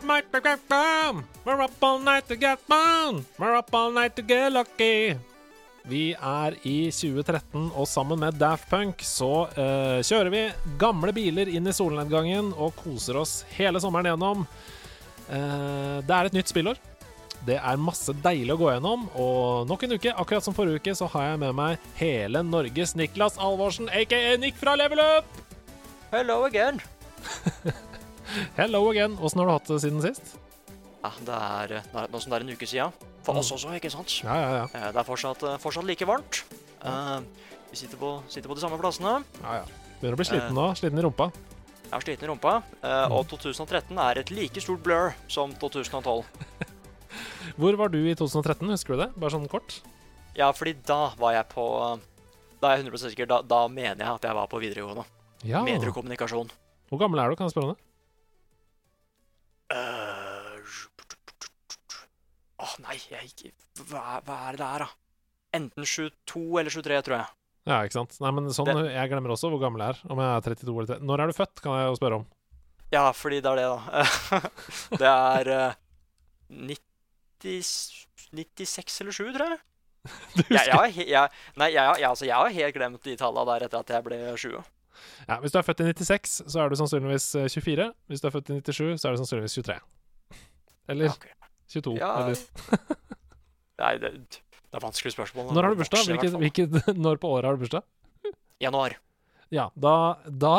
Up all night to. We're up all night to get fun. We're up all night to get lucky. Vi er i 2013, og sammen med Daft Punk så uh, kjører vi gamle biler inn i solnedgangen og koser oss hele sommeren gjennom. Uh, det er et nytt spillår. Det er masse deilig å gå gjennom, og nok en uke, akkurat som forrige uke, så har jeg med meg hele Norges Niklas Alvorsen, aka Nick fra Level Up! Hello again. Hello again. Åssen har du hatt det siden sist? Ja, det er nå som det er en uke siden. For oss også, ikke sant? Ja, ja, ja. Eh, Det er fortsatt, eh, fortsatt like varmt. Uh, Vi sitter på, sitter på de samme plassene. ja, ja. Begynner å bli sliten nå. Sliten i rumpa. Jeg er sliten i rumpa. eh, Og 2013 er et like stort blur som 2012. Hvor var du i 2013, husker du det? Bare sånn kort. Ja, fordi da var jeg på Da er jeg 100% sikker. Da, da mener jeg at jeg var på videregående. Ja. Mediekommunikasjon. Hvor gammel er du, kan jeg spørre om det? Eh, Åh, nei, jeg ikke hva, hva er det der, da? Enten 22 eller 23, tror jeg. Ja, ikke sant. Nei, men sånn, Jeg glemmer også hvor gammel jeg er. Om jeg er 32 eller 30. Når er du født, kan jeg jo spørre om. Ja, fordi det er det, da. det er uh, 90, 96 eller 7, tror jeg. Du Jeg, jeg, har jeg, nei, jeg, jeg, altså, jeg har helt glemt de tallene der etter at jeg ble 20. Ja, hvis du er født i 96, så er du sannsynligvis eh, 24. Hvis du er født i 97, så er du sannsynligvis 23. Eller okay. 22. Ja, Eller. Nei, det, det er vanskelig spørsmål. Når har du bursdag? Hvilket, hvilket, når på året har du bursdag? Januar. Ja, da, da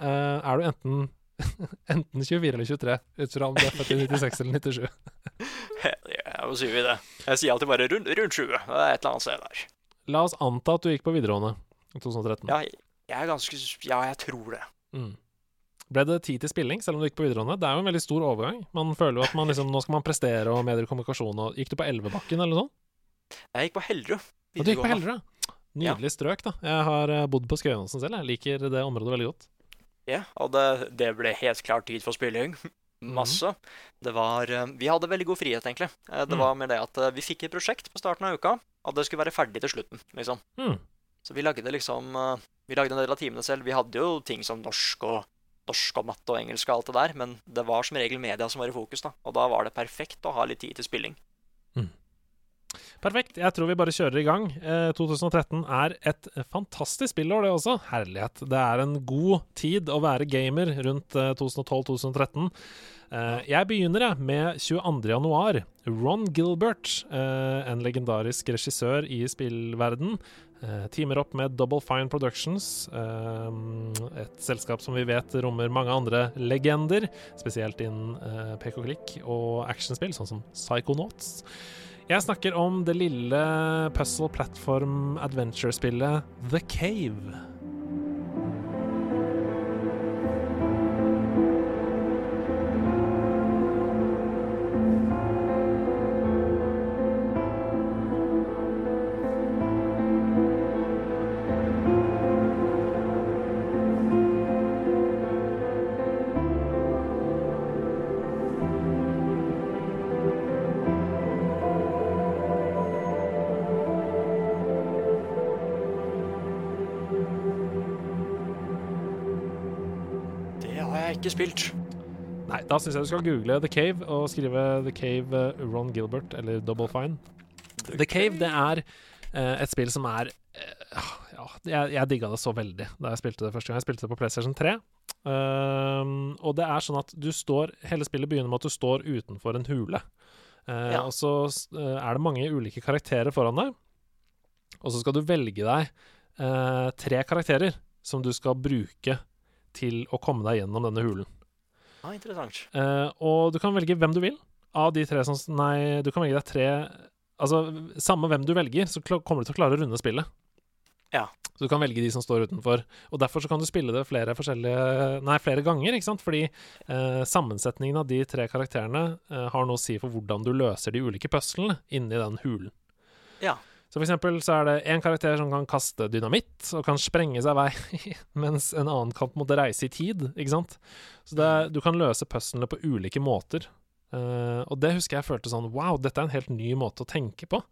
uh, er du enten Enten 24 eller 23, ut fra om du er født i 96 eller 97. Ja, hva sier vi det? Jeg sier alltid bare rundt, rundt 20. Det er et eller annet sted der. La oss anta at du gikk på videregående i 2013. Ja, jeg er ganske Ja, jeg tror det. Mm. Ble det tid til spilling, selv om du gikk på videregående? Det er jo en veldig stor overgang. Man føler jo at man liksom, nå skal man prestere og medier og kommunikasjon og Gikk du på Elvebakken eller noe sånt? Jeg gikk på Hellerud. Du gikk på. Hellerud? Nydelig strøk, da. Jeg har eh, bodd på Skøyenåsen selv. Jeg liker det området veldig godt. Ja, og det, det ble helt klart tid for spilling. Masse. Det var eh, Vi hadde veldig god frihet, egentlig. Eh, Det mm. var med det at vi fikk et prosjekt på starten av uka, og det skulle være ferdig til slutten, liksom. Mm. Så vi lagde liksom eh, Vi lagde en del av timene selv. Vi hadde jo ting som norsk og norsk og matte og engelsk og alt det der, men det var som regel media som var i fokus, da. Og da var det perfekt å ha litt tid til spilling. Perfekt. Jeg tror vi bare kjører i gang. Eh, 2013 er et fantastisk spillår, det også. Herlighet. Det er en god tid å være gamer rundt eh, 2012-2013. Eh, jeg begynner jeg med 22. januar. Ron Gilbert, eh, en legendarisk regissør i spillverden, teamer opp med Double Fine Productions, eh, et selskap som vi vet rommer mange andre legender, spesielt innen eh, pek og klikk og actionspill, sånn som Psychonauts. Jeg snakker om det lille puzzle platform adventure-spillet The Cave. Da syns jeg du skal google The Cave og skrive The Cave eh, Ron Gilbert eller Double Fine. The Cave det er uh, et spill som er uh, Ja, jeg, jeg digga det så veldig da jeg spilte det første gang. Jeg spilte det på PlayStation 3. Ehm, og det er sånn at du står Hele spillet begynner med at du står utenfor en hule. Ja. Og så er det mange ulike karakterer foran deg. Og så skal du velge deg tre karakterer som du skal bruke til å komme deg gjennom denne hulen. Ah, interessant. Uh, og du kan velge hvem du vil av de tre som Nei, du kan velge deg tre Altså, samme hvem du velger, så kommer du til å klare å runde spillet. Ja. Så du kan velge de som står utenfor. Og derfor så kan du spille det flere forskjellige Nei, flere ganger, ikke sant? Fordi uh, sammensetningen av de tre karakterene uh, har noe å si for hvordan du løser de ulike puzzlene inni den hulen. Ja. Så for eksempel så er det en karakter som kan kaste dynamitt og kan sprenge seg vei, mens en annen kamp måtte reise i tid, ikke sant. Så det, er- du kan løse puzzlene på ulike måter. Uh, og det husker jeg følte sånn Wow, dette er en helt ny måte å tenke på.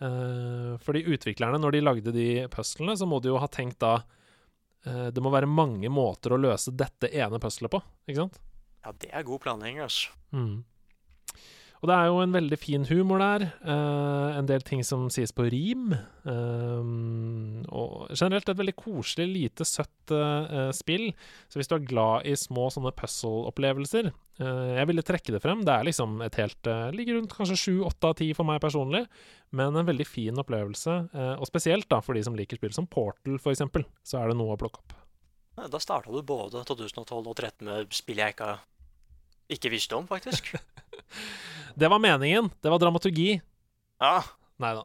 Uh, fordi utviklerne, når de lagde de puzzlene, så må de jo ha tenkt da uh, det må være mange måter å løse dette ene puzzlet på, ikke sant? Ja, det er god planlegging, altså. Mm. Og det er jo en veldig fin humor der. eh, en del ting som sies på rim. eh, og generelt et veldig koselig, lite søtt eh, spill. Så hvis du er glad i små sånne puzzle-opplevelser eh, Jeg ville trekke det frem. Det er liksom et helt uh, Ligger rundt kanskje sju, åtte av ti for meg personlig, men en veldig fin opplevelse. eh, og spesielt da for de som liker spill som Portal, eksempel, så er det noe å plukke opp. Da starta du både 2012 og 2013 med spill jeg ikke, ikke visste om, faktisk. Det var meningen. Det var dramaturgi. Ja, Nei da.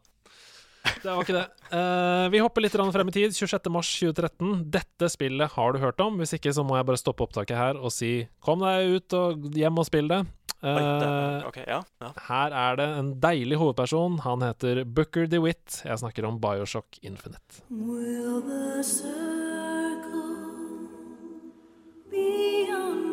Det var ikke det. Uh, vi hopper litt frem i tid. 26.3.2013. Dette spillet har du hørt om. Hvis ikke så må jeg bare stoppe opptaket her og si kom deg ut og hjem og spill det. Uh, det, Eh, ja, ja. her er det en deilig hovedperson. Han heter Booker DeWitt. Jeg snakker om Bioshock Infinite. Will the circle be unbroken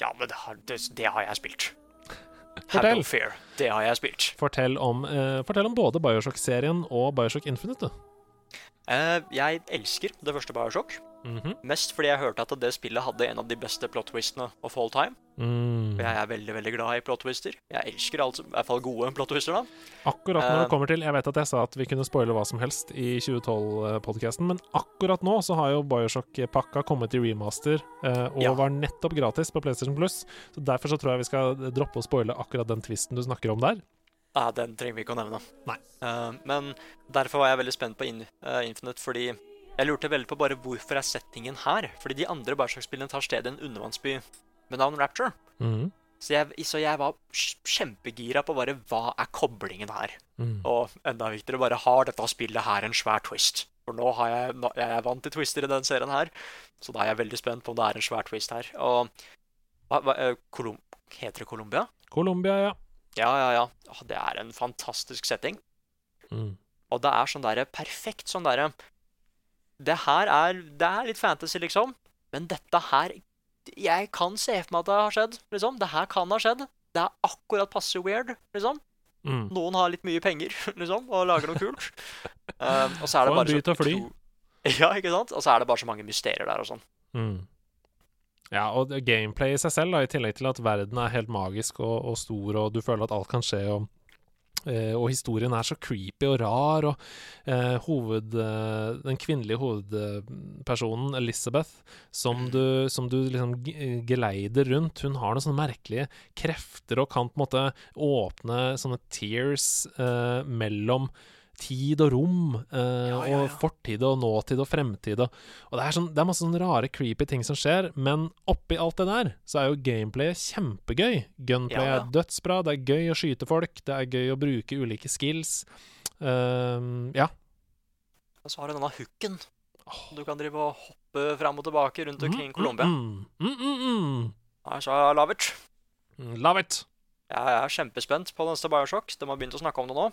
ja men det har, det, det har jeg spilt. Fortell. no fear. Det har jeg spilt. Fortell om, eh, fortell om både Bioshock-serien og Bioshock Infinite. du. Eh, jeg elsker det første Bioshock. Mhm. Mest fordi jeg hørte at det spillet hadde en av de beste plot-twistene of all time. mm. Jeg er veldig veldig glad i plot-twister. Jeg elsker altså, i hvert fall gode plot-twister. da. Akkurat når uh, det kommer til Jeg vet at jeg sa at vi kunne spoile hva som helst i 2012-podkasten, men akkurat nå så har jo Bioshock-pakka kommet i remaster uh, og Ja. var nettopp gratis på PlayStation Plus. Så Derfor så tror jeg vi skal droppe å spoile akkurat den twisten du snakker om der. Ja, Den trenger vi ikke å nevne. Nei. Uh, men derfor var jeg veldig spent på In uh, Infinite, fordi jeg lurte veldig på bare hvorfor er settingen her. Fordi de andre Bioshock-spillene tar sted i en undervannsby med navn Rapture. Mm. Så jeg, så jeg var kjempegira på bare hva er koblingen her. Mm. Og enda viktigere, bare har dette spillet her en svær twist? For nå har jeg, nå, jeg er vant til twister i den serien her, så da er jeg veldig spent på om det er en svær twist her. Og hva, hva, eh, Heter det Colombia? Colombia, ja. Ja, ja, ja. Det er en fantastisk setting. Mm. Og det er sånn derre perfekt sånn derre Det her er Det er litt fantasy, liksom. Men dette her Jeg kan se for meg at det har skjedd, liksom. Det her kan ha skjedd. Det er akkurat passe weird, liksom. Mm. Noen har litt mye penger, liksom, og lager noe kult. Um, og så er det bare så fly. Ja, ikke sant? Og så er det bare så mange mysterier der og sånn. Mm. Ja, og gameplay i seg selv, da, i tillegg til at verden er helt magisk og, og stor, og du føler at alt kan skje, og, eh, og historien er så creepy og rar, og eh, hoved, eh, den kvinnelige hovedpersonen, Elizabeth, som du, som du liksom geleider rundt, hun har noen sånne merkelige krefter og kan på en måte åpne sånne tears mellom tid og rom, eh, Ja, ja, ja. og fortid og nåtid og fremtid. Og, og det, er sånn, det er masse sånne rare, creepy ting som skjer, men oppi alt det der, så er jo gameplayet kjempegøy. Gunplay er dødsbra, det er gøy å skyte folk, det er gøy å bruke ulike skills. Ehm, ja. Og så har du denne hooken. Du kan drive og hoppe fram og tilbake rundt omkring Colombia. Mm, mm, mm, mm, Nei, Så love it. mm. Love it! Jeg er kjempespent på neste Bioshock. De har begynt å snakke om det nå.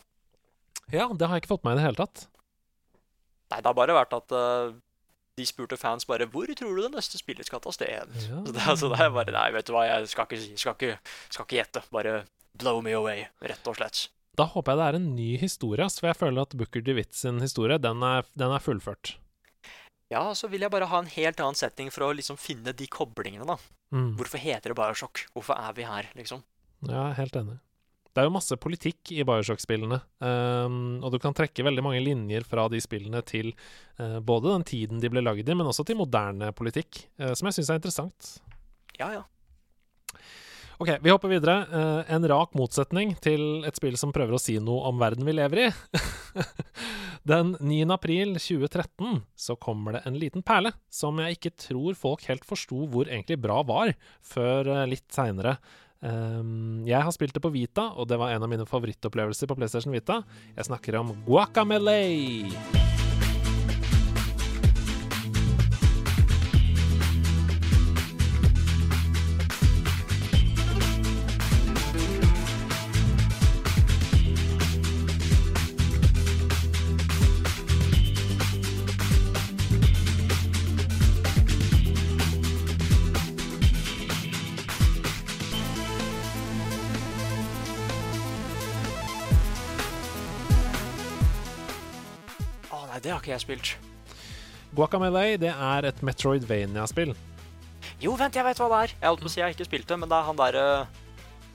Ja, det har jeg ikke fått med i det hele tatt. Nei, det har bare vært at uh, de spurte fans bare Hvor tror du det neste spillet skal ta sted? Ja. Så, det, så det er bare Nei, vet du hva, jeg skal ikke. Skal ikke, skal ikke gjette. Bare blow me away, rett og slett. Da håper jeg det er en ny historie, for jeg føler at Booker DeWitt sin historie, den er, den er fullført. Ja, så vil jeg bare ha en helt annen setting for å liksom finne de koblingene, da. Mm. Hvorfor heter det Bioshock? Hvorfor er vi her, liksom? Ja, helt enig. Det er jo masse politikk i Bioshock-spillene, um, og du kan trekke veldig mange linjer fra de spillene til uh, både den tiden de ble lagd i, men også til moderne politikk, uh, som jeg syns er interessant. Ja, ja. Ok, vi hopper videre. Uh, en rak motsetning til et spill som prøver å si noe om verden vi lever i. Den 9. april 2013 så kommer det en liten perle som jeg ikke tror folk helt forsto hvor egentlig bra var, før litt seinere. Um, jeg har spilt det på Vita, og det var en av mine favorittopplevelser på PlayStation Vita. Jeg snakker om Guacamelee. Ikke jeg spilt. Guacamele det er et Metroidvania-spill. Jo, vent, jeg vet hva det er. Jeg holdt på å si jeg ikke spilte, men det er han derre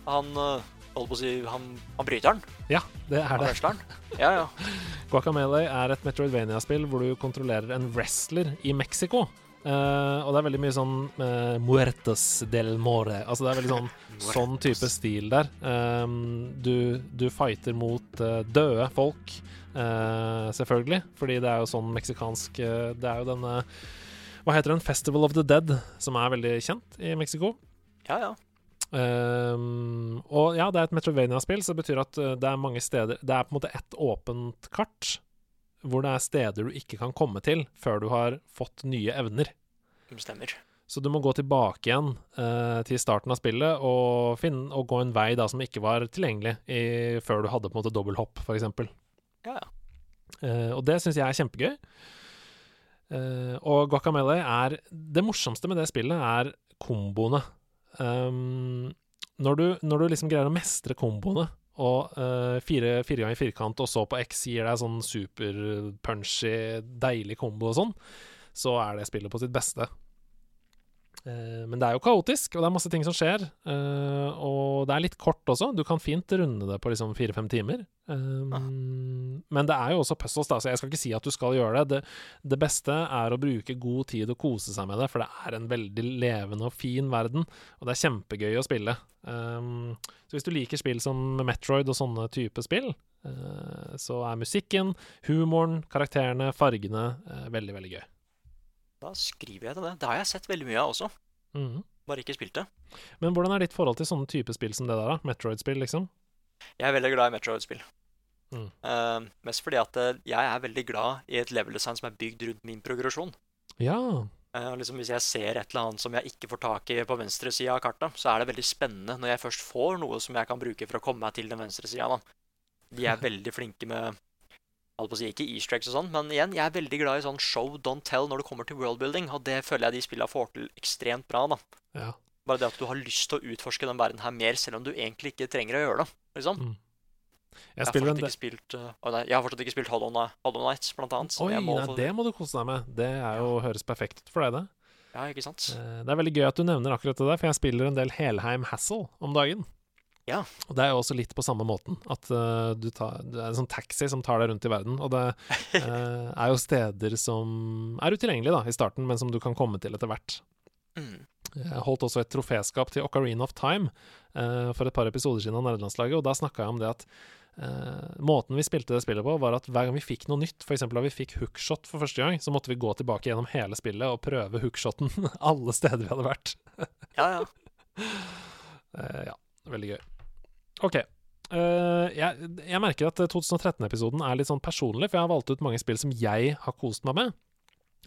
Han eh, holdt på å si Han, han bryteren? Ja, det er Han det. wrestleren? Ja, ja. Guacamele er et Metroidvania-spill hvor du kontrollerer en wrestler i Mexico. Eh, og det er veldig mye sånn uh, Muertes del more. Altså det er veldig sånn sånn type stil der. Um, du, du fighter mot uh, døde folk, eh, selvfølgelig. Fordi det er jo sånn meksikansk eh, Det er jo denne Hva heter den? Festival of the Dead, som er veldig kjent i Mexico. ja, ja. Um, og ja, det er et Metrovania-spill, så det betyr at uh, det er mange steder Det er på en måte ett åpent kart hvor det er steder du ikke kan komme til før du har fått nye evner. Stemmer. Så du må gå tilbake igjen eh, til starten av spillet og, finne, og gå en vei da som ikke var tilgjengelig i, før du hadde på en måte dobbelthopp, f.eks. Ja, ja. Eh, og det syns jeg er kjempegøy. Eh, og Guacamele er Det morsomste med det spillet er komboene. Um, når, du, når du liksom greier å mestre komboene, og uh, fire, fire ganger firkant og så på X gir deg sånn super-punchy, deilig kombo og sånn, så er det spillet på sitt beste. Eh, men det er jo kaotisk, og det er masse ting som skjer. eh, og det er litt kort også. Du kan fint runde det på liksom fire-fem timer. Um, Men det er jo også puzzles, da, så jeg skal ikke si at du skal gjøre det. det. Det beste er å bruke god tid og kose seg med det, for det er en veldig levende og fin verden, og det er kjempegøy å spille. Um, så hvis du liker spill som Metroid og sånne type spill, eh, så er musikken, humoren, karakterene, fargene veldig, veldig gøy. Da skriver jeg til det. Det har jeg sett veldig mye av også. Mhm. Bare ikke spilt det. Men hvordan er ditt forhold til sånne type spill som det der, da? Metroid-spill, liksom? Jeg er veldig glad i Metroid-spill. Mm. Uh, mest fordi at eh, jeg er veldig glad i et level-design som er bygd rundt min progresjon. Ja. Uh, liksom Hvis jeg ser et eller annet som jeg ikke får tak i på venstre side av kartet, så er det veldig spennende når jeg først får noe som jeg kan bruke for å komme meg til den venstre sida. De er veldig flinke med holdt på å si, Ikke easter eggs og sånn, men igjen, jeg er veldig glad i sånn show, don't tell når det kommer til worldbuilding, og det føler jeg de spillene får til ekstremt bra. da. ja. Bare det at du har lyst til å utforske den verden her mer, selv om du egentlig ikke trenger å gjøre det. liksom. Mm. Jeg Jeg har spilt uh, nei, Jeg har fortsatt ikke spilt Hollow Hollow Nights, blant annet. så Oi, må nei, få- det må du kose deg med. Det er jo, høres perfekt ut for deg, det. Ja, ikke sant? Eh, Det er veldig gøy at du nevner akkurat det der, for jeg spiller en del Helheim Hassle om dagen. Ja. Og det er jo også litt på samme måten. At uh, du tar, det er en sånn taxi som tar deg rundt i verden. Og det uh, er jo steder som er utilgjengelige da, i starten, men som du kan komme til etter hvert. Mm. Jeg holdt også et troféskap til Ocarina of Time uh, for et par episoder siden av Nerdelandslaget, og da snakka jeg om det at måten vi spilte det spillet på, var at hver gang vi fikk noe nytt, f.eks. da vi fikk hookshot for første gang, så måtte vi gå tilbake gjennom hele spillet og prøve hookshoten alle steder vi hadde vært. Ja, ja. Ja, veldig gøy. OK. Uh, jeg, jeg merker at 2013-episoden er litt sånn personlig, for jeg har valgt ut mange spill som jeg har kost meg med.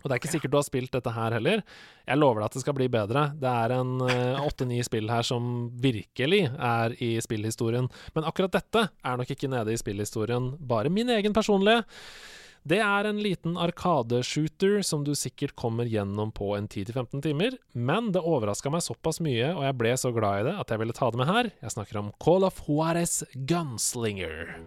Og det er ikke sikkert du har spilt dette her heller. Jeg lover deg at det skal bli bedre. Det er en åtte-ni spill her som virkelig er i spillhistorien. Men akkurat dette er nok ikke nede i spillhistorien, bare min egen personlige. Det er en liten arkadeshooter som du sikkert kommer gjennom på en 10-15 timer, men det overraska meg såpass mye, og jeg ble så glad i det at jeg ville ta det med her. Jeg snakker om Call of Juarez Gunslinger.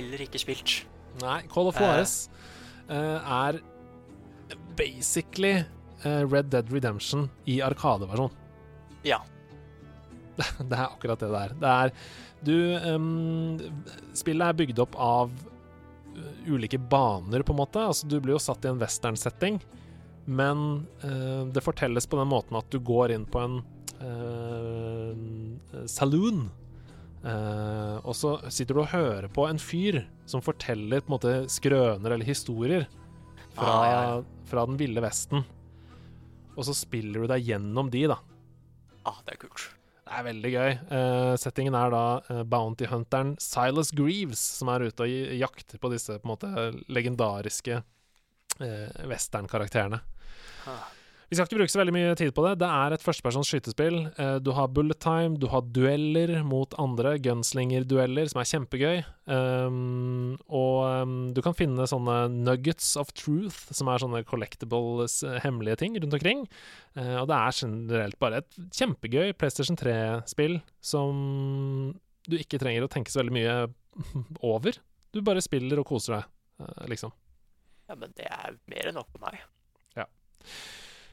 Heller ikke spilt. Nei, Call of Juarez uh, er basically eh, Red Dead Redemption i arkadeversjon. Ja. Det er akkurat det det er. Det er Du um, Spillet er bygd opp av ulike baner, på en måte. Altså, du blir jo satt i en western-setting, men uh, det fortelles på den måten at du går inn på en uh, saloon. Eh, og så sitter du og hører på en fyr som forteller på en måte skrøner eller historier fra, Ah, ja, fra den ville vesten. Og så spiller du deg gjennom de, da. Ah, det er kult. Det er veldig gøy. Uh, settingen er da uh, bounty hunteren Silas Greaves som er ute og jakter på disse på en måte legendariske uh, westernkarakterene. Ah. Vi skal ikke bruke så veldig mye tid på det. Det er et førstepersons skytespill. Eh, du har bullet time, du har dueller mot andre, gunslinger-dueller, som er kjempegøy. Um, og um, du kan finne sånne nuggets of truth, som er sånne collectibles, eh, hemmelige ting rundt omkring. Eh, og det er generelt bare et kjempegøy PlayStation 3-spill som du ikke trenger å tenke så veldig mye over. Du bare spiller og koser deg, eh, liksom. Ja, men det er mer enn nok for meg.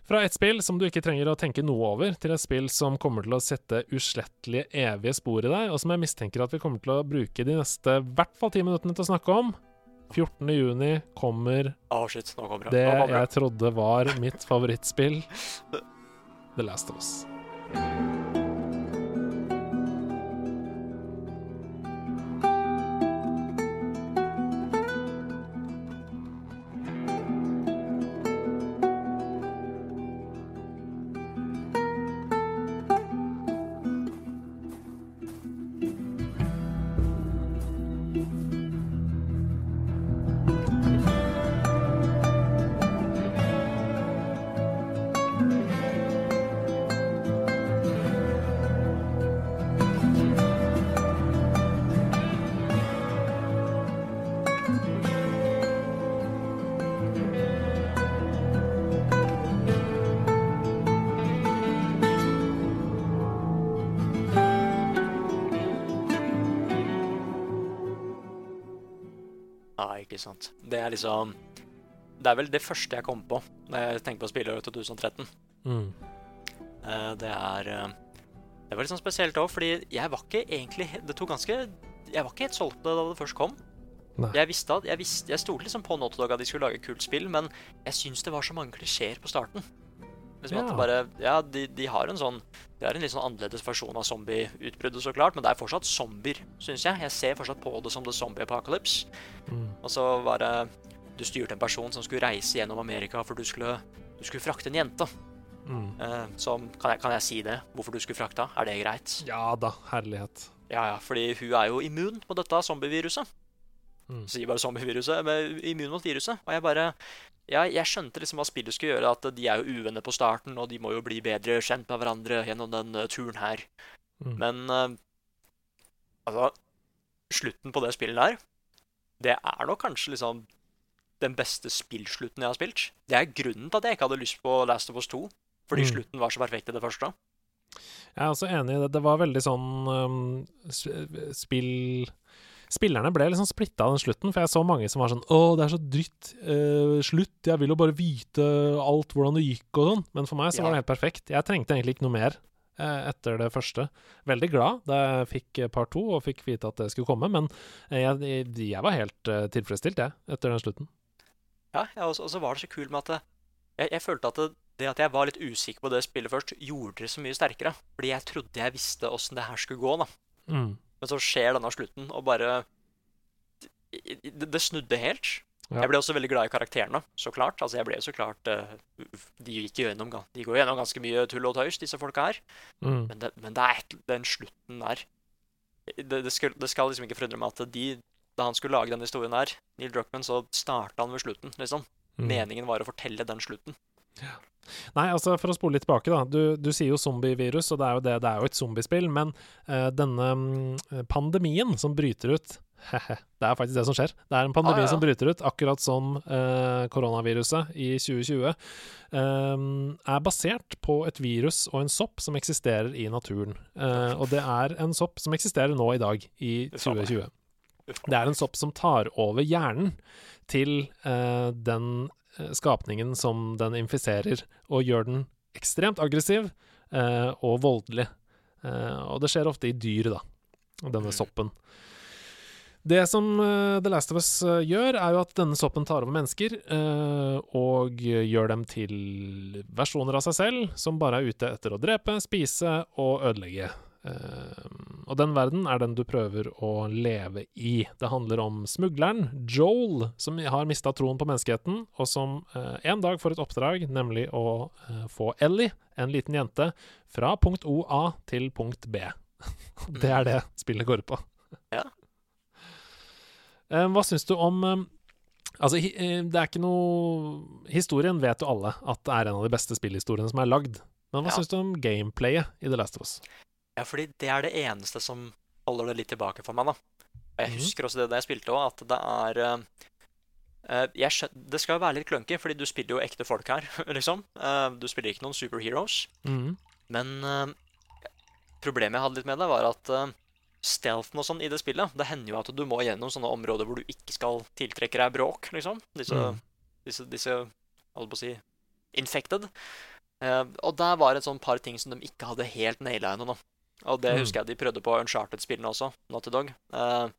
Fra et spill som du ikke trenger å tenke noe over, til et spill som kommer til å sette uslettelige, evige spor i deg, og som jeg mistenker at vi kommer til å bruke de neste hvert fall ti minuttene til å snakke om. 14. juni kommer oh, shit, nå kommer det det. Nå kommer jeg trodde var mitt favorittspill, The Last of Us. Er liksom Det er vel det første jeg kom på når jeg tenker på spillåret 2013. Mm. Eh, Det er eh, Det var litt sånn spesielt òg, fordi jeg var ikke egentlig Det tok ganske Jeg var ikke helt solgt på det da det først kom. Nei. Jeg visste at Jeg, visste, jeg stolte liksom på Naughty Dog at de skulle lage kult spill, men jeg syns det var så mange klisjeer på starten. Liksom at det bare Ja, de, de har en sånn Det er en litt sånn annerledes versjon av zombieutbruddet, så klart, men det er fortsatt zombier, syns jeg. Jeg ser fortsatt på det som The Zombie Apocalypse. Mm. Og så var det Du styrte en person som skulle reise gjennom Amerika for du skulle, du skulle frakte en jente. Mm. Eh, som, kan jeg, kan jeg si det? Hvorfor du skulle frakta? Er det greit? Ja da, herlighet. Ja, ja, fordi hun er jo immun på dette zombieviruset. Mm. Sier bare zombieviruset, med immun mot viruset. Og jeg bare ja, Jeg skjønte liksom hva spillet skulle gjøre, at de er jo uvenner på starten, og de må jo bli bedre kjent med hverandre gjennom den eh, turen her. Mm. Men uh, altså Slutten på det spillet der, det er nok kanskje liksom den beste spillslutten jeg har spilt. Det er grunnen til at jeg ikke hadde lyst på Last of Us 2. Fordi Mm. slutten var så perfekt i det første. Jeg er også enig i det. Det var veldig sånn um, spill Spillerne ble liksom splitta av den slutten, for jeg så mange som var sånn 'Å, det er så dritt. eh, slutt. Jeg vil jo bare vite alt hvordan det gikk', og sånn. Men for meg så Ja. var det helt perfekt. Jeg trengte egentlig ikke noe mer eh, etter det første. Veldig glad da jeg fikk par part to og fikk vite at det skulle komme, men eh, jeg, jeg var helt eh, tilfredsstilt, jeg, etter den slutten. Ja, ja og, så, var det så kult med at det, jeg, jeg følte at det, det at jeg var litt usikker på det spillet først, gjorde det så mye sterkere. Fordi jeg trodde jeg visste åssen det her skulle gå, da. Mm. Men så skjer denne slutten, og bare Det, det snudde helt. Ja. Jeg ble også veldig glad i karakterene, så klart. Altså, jeg ble jo så klart eh, De gikk gjennom, de går gjennom ganske mye tull og tøys, disse folka her. Mm. Men det, men det er et, den slutten der det, det, skal, det skal liksom ikke forundre meg at de Da han skulle lage denne historien her, Neil Druckmann, så starta han ved slutten, liksom. Mm. Meningen var å fortelle den slutten. Nei, altså for å spole litt tilbake, da. Du, du sier jo zombievirus, og det er jo det, det er jo et zombiespill, men uh, denne mm, pandemien som bryter ut Det er faktisk det som skjer. Det er en pandemi Ah, ja, som bryter ut, akkurat som uh, koronaviruset i 2020. eh, er basert på et virus og en sopp som eksisterer i naturen. Og det er en sopp som eksisterer nå i dag, i Uff a meg. 2020. Det er en sopp som tar over hjernen til den skapningen som den infiserer, og gjør den ekstremt aggressiv eh, og voldelig. Eh, og det skjer ofte i dyr, da, denne Mm. soppen. Det som eh, The Last of Us eh, gjør, er jo at denne soppen tar over mennesker, eh, og gjør dem til versjoner av seg selv som bare er ute etter å drepe, spise og ødelegge. Eh, og den verden er den du prøver å leve i. Det handler om smugleren Joel, som har mista troen på menneskeheten, og som eh, en dag får et oppdrag, nemlig å eh, få Ellie, en liten jente, fra punkt OA til punkt B. det er det spillet går på. Ja. Hva syns du om Altså, det er ikke noe Historien vet jo alle at det er en av de beste spillhistoriene som er lagd. Men hva Ja. syns du om gameplayet i The Last of Us? Ja, fordi det er det eneste som holder det litt tilbake for meg, da. Og jeg Mhm. husker også det da jeg spilte òg, at det er uh, eh, jeg skjøn Det skal jo være litt clunky, fordi du spiller jo ekte folk her, liksom. Uh, du spiller ikke noen superheroes. Mm. Men uh, problemet jeg hadde litt med det, var at stealthen og sånn i det spillet Det hender jo at du må gjennom sånne områder hvor du ikke skal tiltrekke deg bråk, liksom. Disse, Mm. disse, disse holdt på å si infected. Eh, og der var et sånn par ting som de ikke hadde helt naila ennå. Og det Mm. husker jeg de prøvde på Uncharted-spillene også. Naughty Dog. Uh,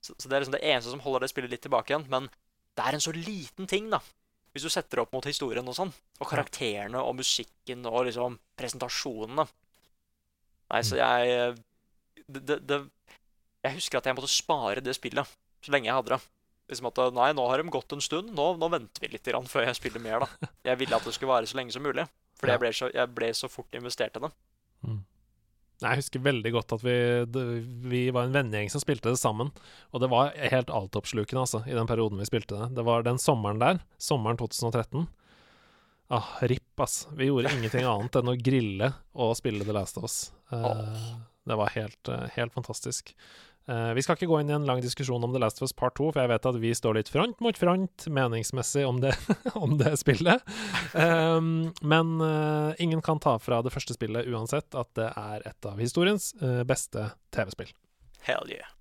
så, så det er liksom det eneste som holder det spillet litt tilbake igjen. Men det er en så liten ting, da. Hvis du setter det opp mot historien og sånn. Og karakterene og musikken og liksom presentasjonene. Nei, så jeg det, det, det, Jeg husker at jeg måtte spare det spillet så lenge jeg hadde det. Liksom at Nei, nå har de gått en stund. Nå, nå venter vi litt før jeg spiller mer, da. Jeg ville at det skulle vare så lenge som mulig. Ja. jeg, ble så, jeg ble så fort investert i det. Jeg husker veldig godt at vi, det, vi var en vennegjeng som spilte det sammen. Og det var helt altoppslukende, altså, i den perioden vi spilte det. Det var den sommeren der, sommeren 2013. Ah, ripp, ass. Vi gjorde ingenting annet enn å grille og spille The Last of Us. Eh, det var helt, eh, helt fantastisk. Eh, vi skal ikke gå inn i en lang diskusjon om The Last of Us Part 2, for jeg vet at vi står litt front mot front meningsmessig om det, om det spillet. Um, men uh, ingen kan ta fra det første spillet uansett at det er et av historiens uh, beste TV-spill. Hell yeah.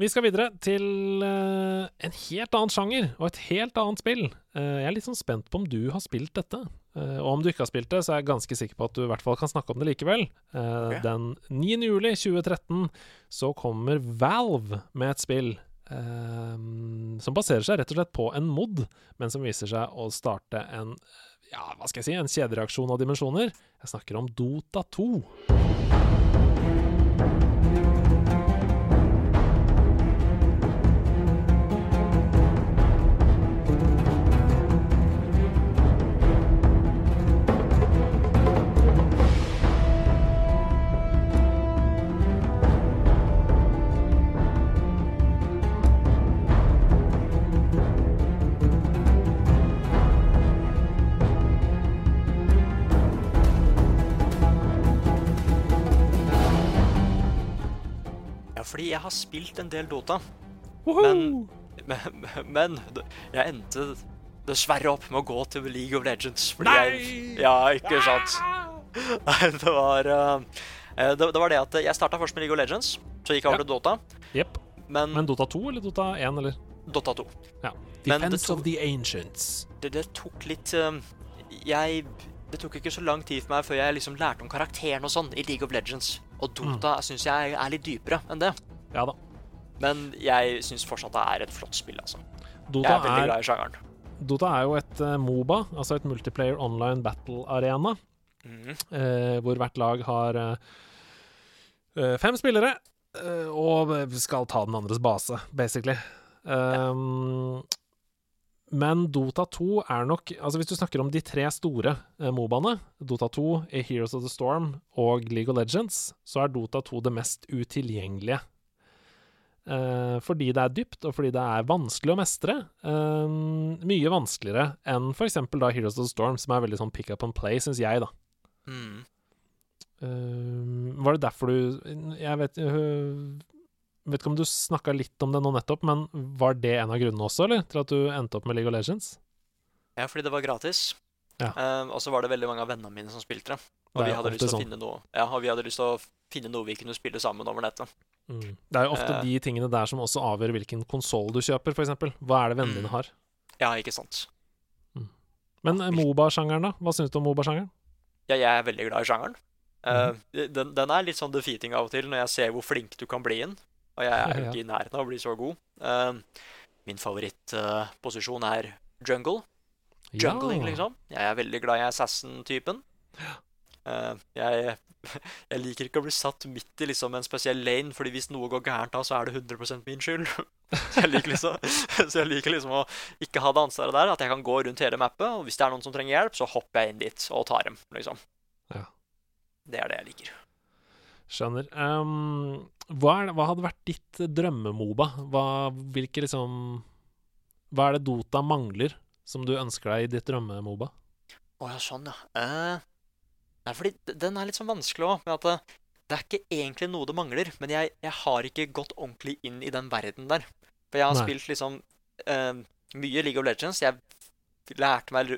Vi skal videre til en helt annen sjanger og et helt annet spill. Jeg er litt sånn spent på om du har spilt dette. Eh, og om du ikke har spilt det, så er jeg ganske sikker på at du i hvert fall kan snakke om det likevel. Okay. Den 9. juli 2013 så kommer Valve med et spill um, som baserer seg rett og slett på en mod, men som viser seg å starte en ja, hva skal jeg si, en kjedereaksjon av dimensjoner. Jeg snakker om Dota 2. jeg har spilt en del Dota. Men- Men, men jeg endte dessverre opp med å gå til League of Legends. Fordi Jeg, Nei! ja, ikke sant? Nei, det var eh, det, det var det at jeg starta først med League of Legends, så gikk jeg over til Dota. Yep. Men, Men Dota 2 eller Dota 1, eller? Dota 2. Ja. Defense tok- of the Ancients. Det, det tok litt uh, Jeg Det tok ikke så lang tid for meg før jeg liksom lærte om karakteren og sånn i League of Legends. Og Dota Mm. syns jeg er litt dypere enn det. Ja da. Men jeg syns fortsatt det er et flott spill, altså. Jeg Dota er veldig er, glad i sjangeren. Dota er jo et eh, Moba, altså et multiplayer online battle arena, mm. eh, hvor hvert lag har eh, eh, fem spillere eh, og skal ta den andres base, basically. Um, men Dota 2 er nok Altså Hvis du snakker om de tre store eh, Mobaene, Dota 2, A Heroes of the Storm og League of Legends, så er Dota 2 det mest utilgjengelige. Eh, fordi det er dypt, og fordi det er vanskelig å mestre. Uh, mye vanskeligere enn f.eks. da Heroes of the Storm, som er veldig sånn pick up and play, syns jeg, da. Mm. Uh, var det derfor du Jeg vet Vet ikke om du snakka litt om det nå nettopp, men var det en av grunnene også, eller? Til at du endte opp med League of Legends? Ja, fordi det var gratis. Ja. Og så var det veldig mange av vennene mine som spilte det. Og Det vi hadde lyst til å sånn. finne noe Ja, og vi hadde lyst til å finne noe vi kunne spille sammen over nettet. Mm. Det er jo ofte Eh. de tingene der som også avgjør hvilken konsoll du kjøper, f.eks. Hva er det vennene dine Mm. har? Ja, ikke sant. Men eh, Moba-sjangeren, da? Hva syns du om Moba-sjangeren? Ja, jeg er veldig glad i sjangeren. Mm. Uh, den, den er litt sånn defeating av og til når jeg ser hvor flink du kan bli inn. Og jeg er jo ikke i nærheten av å bli så god. Uh, min favorittposisjon er jungle. Jungling, liksom. Jeg er veldig glad i assassin-typen. Eh, jeg, jeg liker ikke å bli satt midt i liksom en spesiell lane, fordi hvis noe går gærent da, så er det 100% min skyld. Så jeg liker liksom, så jeg liker liksom å ikke ha det ansvaret der. At jeg kan gå rundt hele mappet, og hvis det er noen som trenger hjelp, så hopper jeg inn dit og tar dem. liksom. Ja. Det er det jeg liker. Skjønner. Um, hva, er, hva hadde vært ditt drømmemoba? Hva, hvilke liksom Hva er det Dota mangler som du ønsker deg i ditt drømmemoba? Å ja, sånn, ja. Eh, nei, fordi den er litt sånn vanskelig òg, med at det, det er ikke egentlig noe det mangler, men jeg, jeg har ikke gått ordentlig inn i den verden der. For jeg har Nei. spilt liksom uh, mye League of Legends. Jeg lærte meg,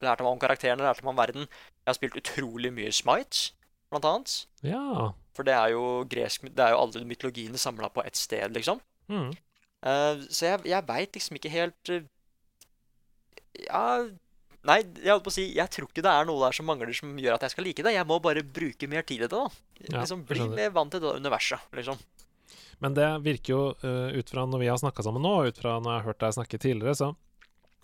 lærte meg om karakterene, lærte meg om verden. Jeg har spilt utrolig mye Smite, blant annet. Ja. For det er jo gresk Det er jo alle mytologiene samla på ett sted, liksom. Mm. Uh, så jeg, jeg veit liksom ikke helt uh, Ja Nei, jeg holdt på å si Jeg tror ikke det er noe der som mangler som gjør at jeg skal like det. Jeg må bare bruke mer tid i det. da Ja, Liksom Bli mer vant til det universet. liksom Men det virker jo, uh, ut fra når vi har snakka sammen nå, og ut fra når jeg har hørt deg snakke tidligere, så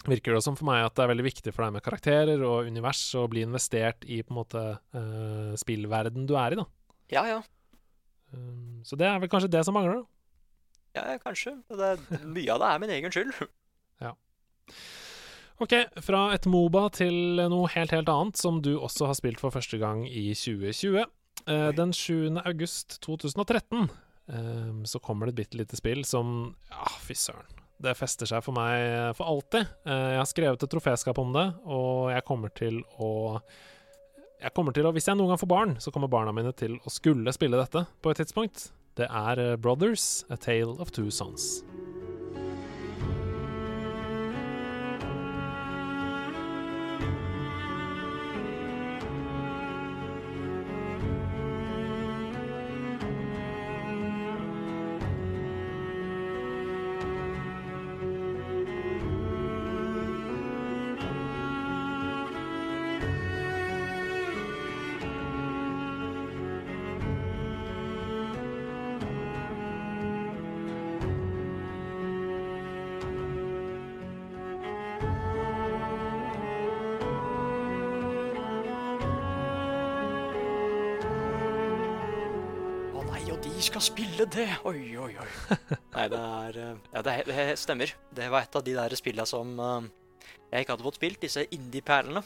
virker det som for meg at det er veldig viktig for deg med karakterer og univers og bli investert i på en måte uh, spillverden du er i, da. Ja, ja. Um, så det er vel kanskje det som mangler, da. Ja, ja, kanskje. Det er, mye av det er min egen skyld. Ok, fra et Moba til noe helt, helt annet, som du også har spilt for første gang i 2020. Eh, den 7. august 2013 eh, så kommer det et bitte lite spill som Ja, fy søren. Det fester seg for meg for alltid. Eh, jeg har skrevet et troféskap om det, og jeg kommer til å jeg kommer til å, Hvis jeg noen gang får barn, så kommer barna mine til å skulle spille dette på et tidspunkt. Det er eh, Brothers, A Tale of Two Sons. Skal spille det! Oi, oi, oi. Nei, det er eh, Ja, det, er- det stemmer. Det var et av de der spillene som uh, jeg ikke hadde fått spilt, disse indie-perlene.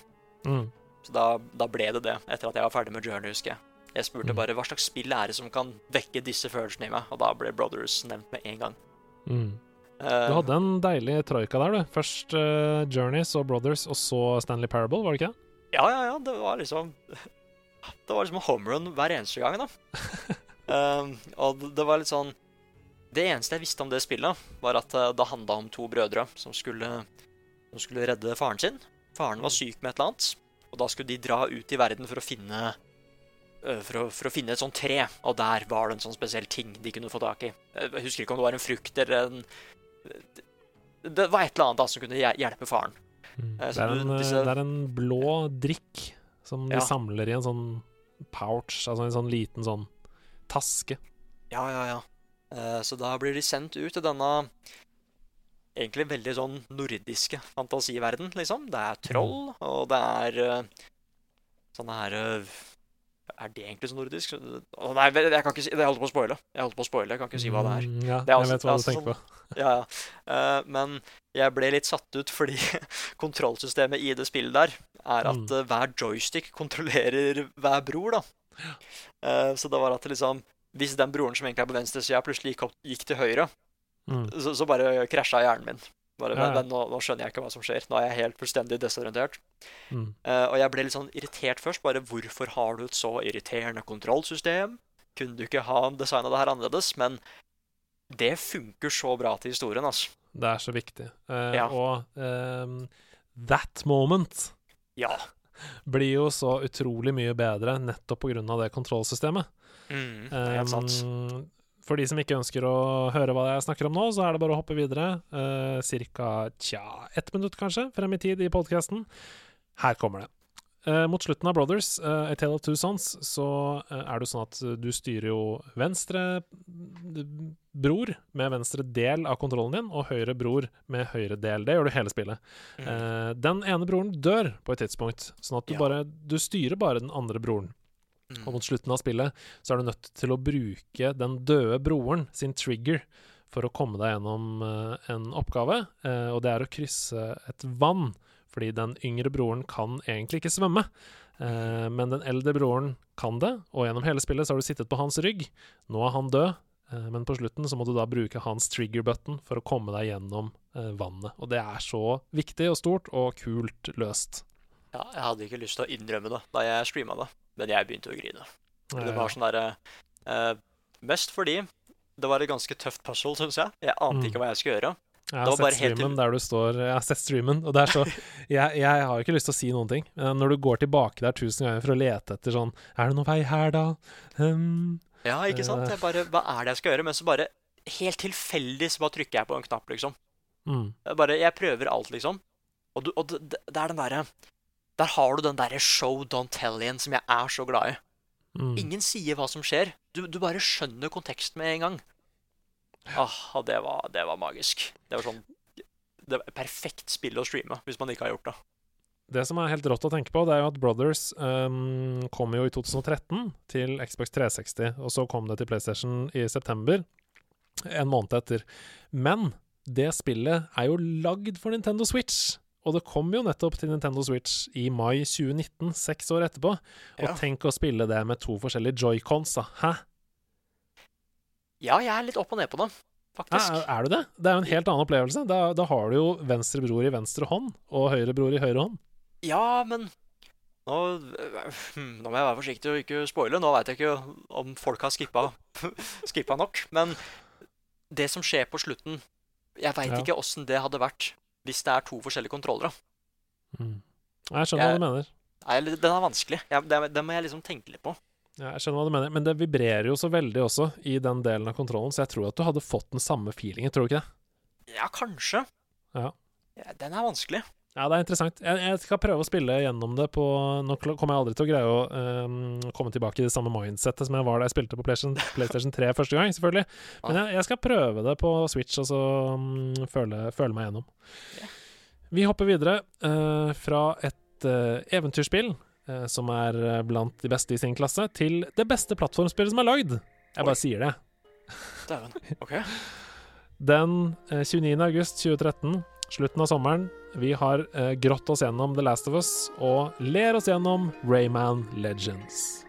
Mm. Så da, da ble det det, etter at jeg var ferdig med Journey, husker jeg. Jeg spurte Mm. bare hva slags spill er det som kan vekke disse følelsene i meg, og da ble Brothers nevnt med en gang. Mm. Eh, Du hadde en deilig troika der, du. Først uh, Journey, så Brothers, og så Stanley Parable, var det ikke det? Ja, ja, ja. Det var liksom Det var liksom home run hver eneste gang, da. Um, og det- var litt sånn Det eneste jeg visste om det spillet, var at eh, det handla om to brødre som skulle, som skulle redde faren sin. Faren var syk med et eller annet, og da skulle de dra ut i verden for å finne eh, for å, for å finne et sånt tre, og der var det en sånn spesiell ting de kunne få tak i. Jeg husker ikke om det var en frukt eller en Det var et eller annet da som kunne hjelpe faren. Mm. Eh, Det, er en, eh, disse- det er en blå drikk som de Ja. samler i en sånn pouch, altså en sånn liten sånn taske. Ja, ja, ja. Eh, Så da blir de sendt ut til denne egentlig veldig sånn nordiske fantasiverden, liksom. Det er troll, og det er eh, sånne her eh, Er det egentlig så nordisk? Nei, jeg kan ikke si Jeg holder på å spoile. Jeg holder på å spoile, jeg kan ikke si hva det er. Mm, ja, Det er jeg altså- vet hva du altså tenker på. Ja, ja. Men jeg ble litt satt ut fordi kontrollsystemet i det spillet der er at Mm. hver joystick kontrollerer hver bror, da. Eh, så det var at liksom Hvis den broren som egentlig er på venstresida, plutselig gikk, opp, gikk til høyre, Mm. så, så bare krasja hjernen min. Bare, Ja, ja. nå, nå skjønner jeg ikke hva som skjer. Nå er jeg helt fullstendig desorientert. Mm. Uh, og jeg ble litt sånn irritert først. Bare hvorfor har du et så irriterende kontrollsystem? Kunne du ikke ha designa det her annerledes? Men det funker så bra til historien, altså. Det er så viktig. Uh, Ja. Og um, that moment Ja. Blir jo så utrolig mye bedre nettopp av det kontrollsystemet. Mm, helt sant. Um, for de som ikke ønsker å høre hva jeg snakker om nå, så er det bare å hoppe videre. Uh, Cirka tja, ett minutt kanskje frem i tid i podkasten. Her kommer det. Eh, mot slutten av Brothers, eh, A Tale of Two Sons, så eh, er det jo sånn at eh, du styrer jo venstre bror med venstre del av kontrollen din, og høyre bror med høyre del. Det gjør du hele spillet. Mm. Eh, den ene broren dør på et tidspunkt, sånn at du Ja. bare Du styrer bare den andre broren. Mm. Og mot slutten av spillet så er du nødt til å bruke den døde broren sin trigger for å komme deg gjennom eh, en oppgave, og det er å krysse et vann. Fordi den yngre broren kan egentlig ikke svømme, eh, men den eldre broren kan det, og gjennom hele spillet så har du sittet på hans rygg. Nå er han død, eh, men på slutten så må du da bruke hans trigger button for å komme deg gjennom eh, vannet. Og det er så viktig og stort og kult løst. Ja, jeg hadde ikke lyst til å innrømme det da jeg streama det, men jeg begynte å grine. Det var sånn derre eh, Mest fordi det var et ganske tøft puzzle, syns jeg. Jeg ante Mm. ikke hva jeg skulle gjøre. Jeg har sett streamen der du står Jeg har sett streamen, og det er så jeg, jeg har jo ikke lyst til å si noen ting. Men når du går tilbake der tusen ganger for å lete etter sånn Er det noen vei her, da? Um, Ja, ikke sant? Jeg bare, Hva er det jeg skal gjøre? Men så bare helt tilfeldig så bare trykker jeg på en knapp, liksom. mm, Jeg bare, jeg prøver alt, liksom. Og, du, og det det er den derre Der har du den derre show don't tell-in som jeg er så glad i. mm. Ingen sier hva som skjer. Du, du bare skjønner konteksten med en gang. Ah, det var, det var magisk. Det var sånn Det var perfekt spill å streame hvis man ikke har gjort det. Det som er helt rått å tenke på, det er jo at Brothers um, kom jo i 2013 til Xbox 360, og så kom det til PlayStation i september, en måned etter. Men det spillet er jo lagd for Nintendo Switch. Og det kom jo nettopp til Nintendo Switch i mai 2019, seks år etterpå. Og Ja. tenk å spille det med to forskjellige joycons, da. Hæ? Ja, jeg er litt opp og ned på det, faktisk. Er, er du det? Det er jo en helt annen opplevelse. Da, da har du jo venstre bror i venstre hånd, og høyre bror i høyre hånd. Ja, men nå, hmm, nå må jeg være forsiktig og ikke spoile. Nå veit jeg ikke om folk har skippa, skippa nok. Men det som skjer på slutten Jeg veit Ja. ikke åssen det hadde vært hvis det er to forskjellige kontrollere. Mm. Jeg skjønner hva du mener. Nei, Den er vanskelig. Jeg, det, det må jeg liksom tenke litt på. Ja, jeg skjønner hva du mener, men det vibrerer jo så veldig også i den delen av kontrollen, så jeg tror at du hadde fått den samme feelingen, tror du ikke det? Ja, kanskje. Ja. Ja, Den er vanskelig. Ja, det er interessant. Jeg, jeg skal prøve å spille gjennom det på Nå kommer jeg aldri til å greie å ehm, komme tilbake i det samme mindsettet som jeg var da jeg spilte på PlayStation, PlayStation 3 første gang, selvfølgelig. Men jeg, jeg skal prøve det på Switch og så um, føle, føle meg gjennom. Ja. Vi hopper videre eh, fra et eh, eventyrspill som er eh, blant de beste i sin klasse, til det beste plattformspillet som er lagd. Jeg Oi. bare sier det. Dæven. OK. Den eh, 29. august 2013, slutten av sommeren, vi har eh, grått oss gjennom The Last of Us og ler oss gjennom Rayman Legends.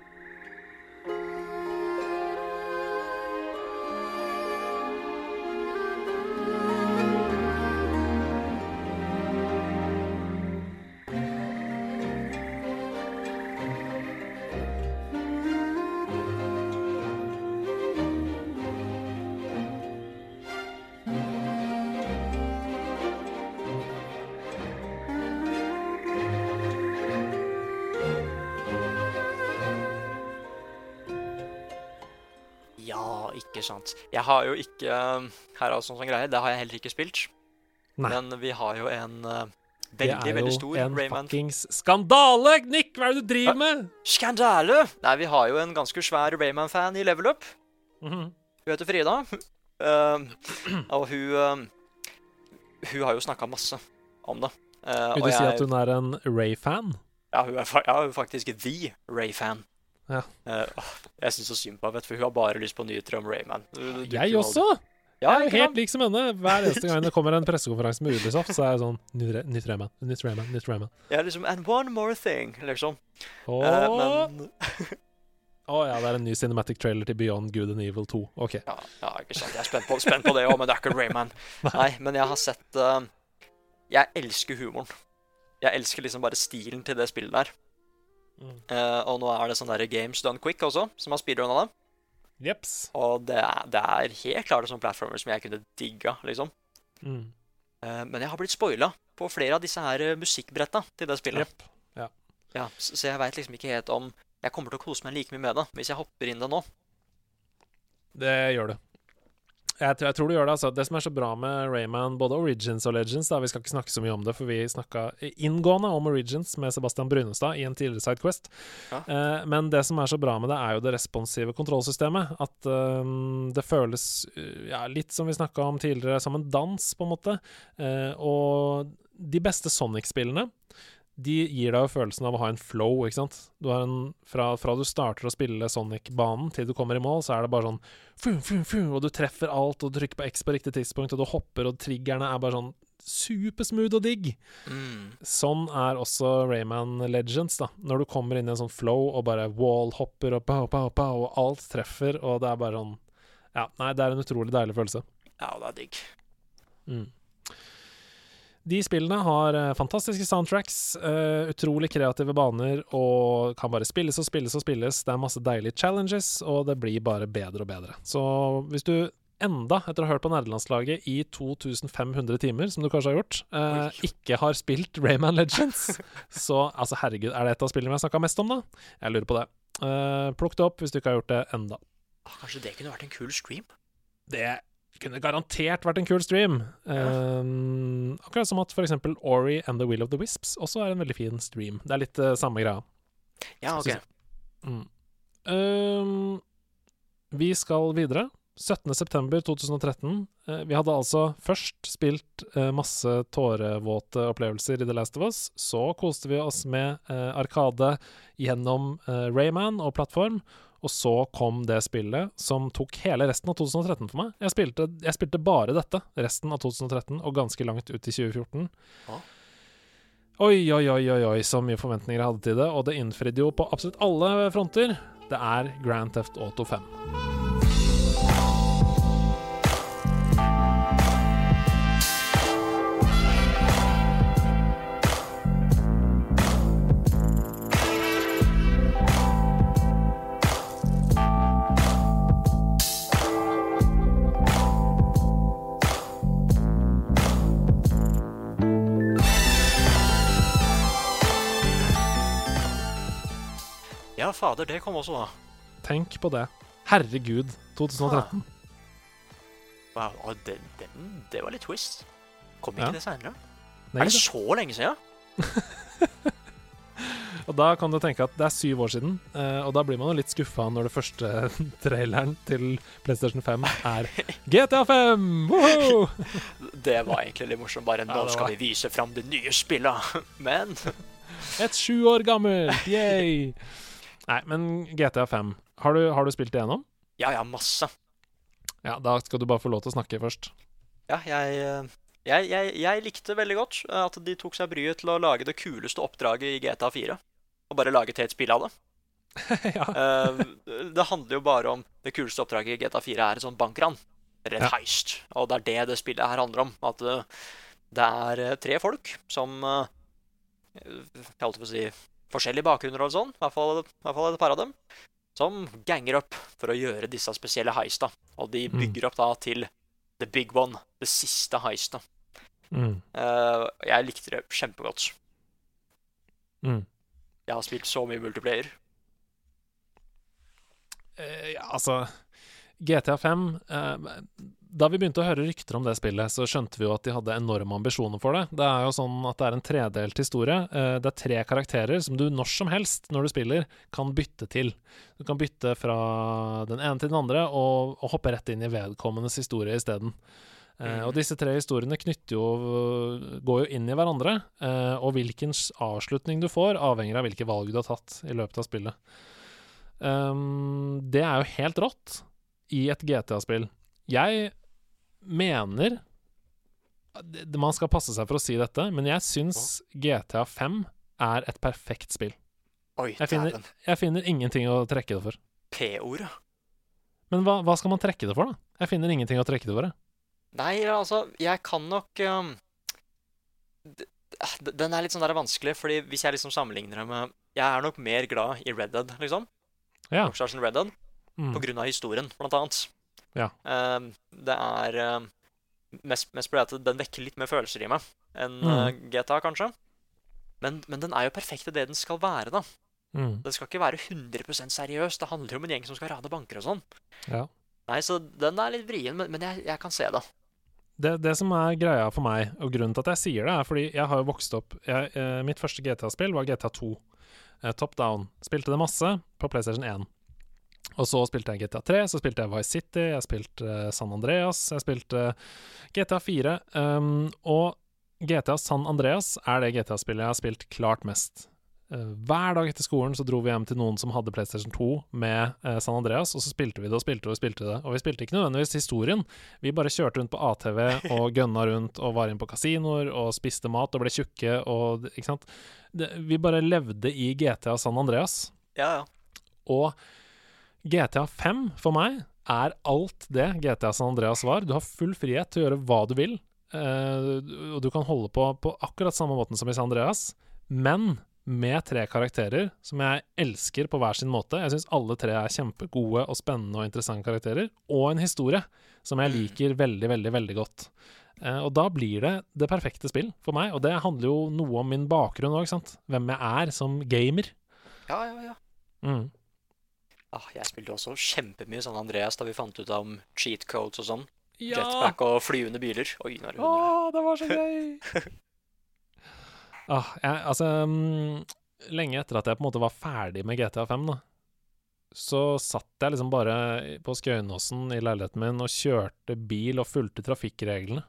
Har jo ikke Her er altså en sånn greie. Det har jeg heller ikke spilt. Nei. Men vi har jo en uh, Det veldig, er jo en Rayman fuckings skandale! Nick, hva er det du driver med? Skandale! Nei, vi har jo en ganske svær Rayman-fan i Level Up. Mhm. Hun heter Frida. Uh, og hun uh, Hun har jo snakka masse om det. Uh, Vil du si at hun er en Ray-fan? Ja, ja, hun er faktisk the Ray-fan. Ja. Eh, jeg syns så synd på henne, for hun har bare lyst på nyheter om Rayman. Du- du Jeg også! Ja, jeg er jo helt lik som henne. Hver eneste gang det kommer en pressekonferanse med Ubisoft, så er jeg sånn Nytt Ra- Rayman, nytt Rayman, nytt Rayman. Ja, liksom, And one more thing, liksom. Åh, Eh, men oh, ja, det er en ny cinematic trailer til Beyond Good and Evil 2. OK. ja, ja, ikke sant. Jeg er spent på, spent på det òg, men det er ikke Rayman. Nei, men jeg har sett uh, Jeg elsker humoren. Jeg elsker liksom bare stilen til det spillet der. Mm. Eh, og nå er det sånn der Games Done Quick også, som har speedrunna det. Jeps. Og det er, det er helt klart sånne sånn platformer som jeg kunne digga, liksom. Mm. Uh, men jeg har blitt spoila på flere av disse her eh, musikkbretta til det spillet. Jepp. Ja, så, så jeg veit liksom ikke helt om jeg kommer til å kose meg like mye med det hvis jeg hopper inn det nå. Det gjør du. Jeg, tror- jeg tror du gjør det. altså Det som er så bra med Rayman, både Origins og Legends da, Vi skal ikke snakke så mye om det, for vi snakka inngående om Origins med Sebastian Brunestad i en tidligere Sidequest. Ja. Eh, men det som er så bra med det, er jo det responsive kontrollsystemet. At eh, det føles eh, ja, litt som vi snakka om tidligere, som en dans, på en måte. Eh, og de beste Sonic-spillene de gir deg jo følelsen av å ha en flow, ikke sant. Du har en, fra, fra du starter å spille Sonic-banen til du kommer i mål, så er det bare sånn fu, fu, fu, og du treffer alt, og du trykker på X på riktig tidspunkt, og du hopper, og triggerne er bare sånn supersmooth og digg. Mm. Sånn er også Rayman Legends, da. Når du kommer inn i en sånn flow og bare wallhopper og pow, pow, pow, og alt treffer, og det er bare sånn Ja, nei, det er en utrolig deilig følelse. Ja, det er digg. Mm. De spillene har eh, fantastiske soundtracks, eh, utrolig kreative baner og kan bare spilles og spilles og spilles. Det er masse deilige challenges, og det blir bare bedre og bedre. Så hvis du enda, etter å ha hørt på nerdelandslaget i 2500 timer, som du kanskje har gjort, eh, ikke har spilt Rayman Legends, så altså herregud, er det et av spillene vi har snakka mest om, da? Jeg lurer på det. Eh, plukk det opp hvis du ikke har gjort det enda. Ah, Kanskje det kunne vært en kul stream? Det kunne garantert vært en kul stream. Um, akkurat som at f.eks. Ori and the Will of the Wisps også er en veldig fin stream. Det er litt uh, samme greia. Ja, ok. Mm. Um, vi skal videre. 17.9.2013. Uh, vi hadde altså først spilt uh, masse tårevåte opplevelser i The Last of Us. Så koste vi oss med Arkade gjennom Rayman og plattform. Og så kom det spillet som tok hele resten av 2013 for meg. Jeg spilte, jeg spilte bare dette resten av 2013, og ganske langt ut i 2014. Ja. Oi, oi, oi, oi, oi, så mye forventninger jeg hadde til det, og det innfridde jo på absolutt alle fronter. Det er Grand Theft Auto 5. fader, det kom også, da. Tenk på det. Herregud, 2013. Wow, det, det, det var litt twist. Kom ikke Ja. det seinere? Er det så lenge siden? Og da kan du tenke at det er syv år siden, eh, og da blir man jo litt skuffa når det første traileren til PlayStation 5 er GTA 5! Woho! Det var egentlig litt morsomt. Bare nå skal vi vise fram det nye spillet. Men Et sju år gammelt! Yay! Nei, men GTA 5, har du, har du spilt det gjennom? ja, ja, masse. Ja, da skal du bare få lov til å snakke først. Ja, jeg, eh, jeg, jeg, jeg likte veldig godt eh, at de tok seg bryet til å lage det kuleste oppdraget i GTA 4. Og bare lage til et spill av det. ja. Eh, det handler jo bare om Det kuleste oppdraget i GTA 4 er et sånt bankran. Rett Ja. heist. Og det er det det spillet her handler om. At det er tre folk som Jeg holdt på å si forskjellige bakgrunner og sånn. I hvert fall, i hvert fall et par av dem. Som ganger opp for å gjøre disse spesielle heista. Og de Mm. bygger opp da til the big one. Det siste heistet. Mm. Uh, jeg likte det kjempegodt. Mm. Jeg har spilt så mye multiplayer. Uh, ja, altså GTA 5 eh, Da vi begynte å høre rykter om det spillet, så skjønte vi jo at de hadde enorme ambisjoner for det. Det er jo sånn at det er en tredelt historie. Eh, det er tre karakterer som du når som helst, når du spiller, kan bytte til. Du kan bytte fra den ene til den andre og, og hoppe rett inn i vedkommendes historie isteden. Eh, og disse tre historiene jo går jo inn i hverandre, eh, og hvilken avslutning du får, avhenger av hvilke valg du har tatt i løpet av spillet. Um, det er jo helt rått i et GTA-spill. Jeg mener Man skal passe seg for å si dette, men jeg syns GTA 5 er et perfekt spill. Oi, Jeg finner, jeg finner ingenting å trekke det for. P-ordet. Men hva, hva skal man trekke det for, da? Jeg finner ingenting å trekke det for. jeg. Nei, altså, jeg kan nok um, Den er litt sånn der vanskelig, fordi hvis jeg liksom sammenligner det med Jeg er nok mer glad i Red Dead, liksom. Ja. Red Dead, Mm. på grunn av historien, blant annet. Ja. Um, det er um, mest, mest fordi at den vekker litt mer følelser i meg enn Mm. uh, GTA, kanskje. Men, men den er jo perfekt i det den skal være, da. Mm. Den skal ikke være 100% seriøs. Det handler jo om en gjeng som skal rane banker og sånn. Ja. Nei, så den er litt vrien, men, men jeg, jeg kan se det. Det, det som er greia for meg, og grunnen til at jeg sier det, er fordi jeg har jo vokst opp jeg, eh, Mitt første GTA-spill var GTA 2. Eh, top down. Spilte det masse på PlayStation 1. Og så spilte jeg GTA 3, så spilte jeg Vice City, jeg spilte eh, San Andreas, jeg spilte GTA 4. Um, og GTA San Andreas er det GTA-spillet jeg har spilt klart mest. Eh, hver dag etter skolen så dro vi hjem til noen som hadde PlayStation 2 med eh, San Andreas, og så spilte vi det og spilte det og spilte det. Og vi spilte ikke nødvendigvis historien, vi bare kjørte rundt på ATV og gønna rundt og var inne på kasinoer og spiste mat og ble tjukke og Ikke sant. Det, vi bare levde i GTA San Andreas. Ja, ja. Og GTA 5 for meg er alt det GTA San Andreas var. Du har full frihet til å gjøre hva du vil, eh, og du kan holde på på akkurat samme måten som i San Andreas, men med tre karakterer som jeg elsker på hver sin måte. Jeg syns alle tre er kjempegode og spennende og interessante karakterer, og en historie som jeg liker veldig, veldig, veldig godt. Eh, og da blir det det perfekte spill for meg, og det handler jo noe om min bakgrunn òg, sant. Hvem jeg er som gamer. ja, ja, ja. Mm. Ah, jeg spilte også kjempemye San Andreas da vi fant ut om cheat codes og sånn. Ja! Jetpack og flyvende biler. Oi, nå er det Å, hundre. det var så gøy! ah, jeg, altså um, Lenge etter at jeg på en måte var ferdig med GTA 5, da, så satt jeg liksom bare på Skøyenåsen i leiligheten min og kjørte bil og fulgte trafikkreglene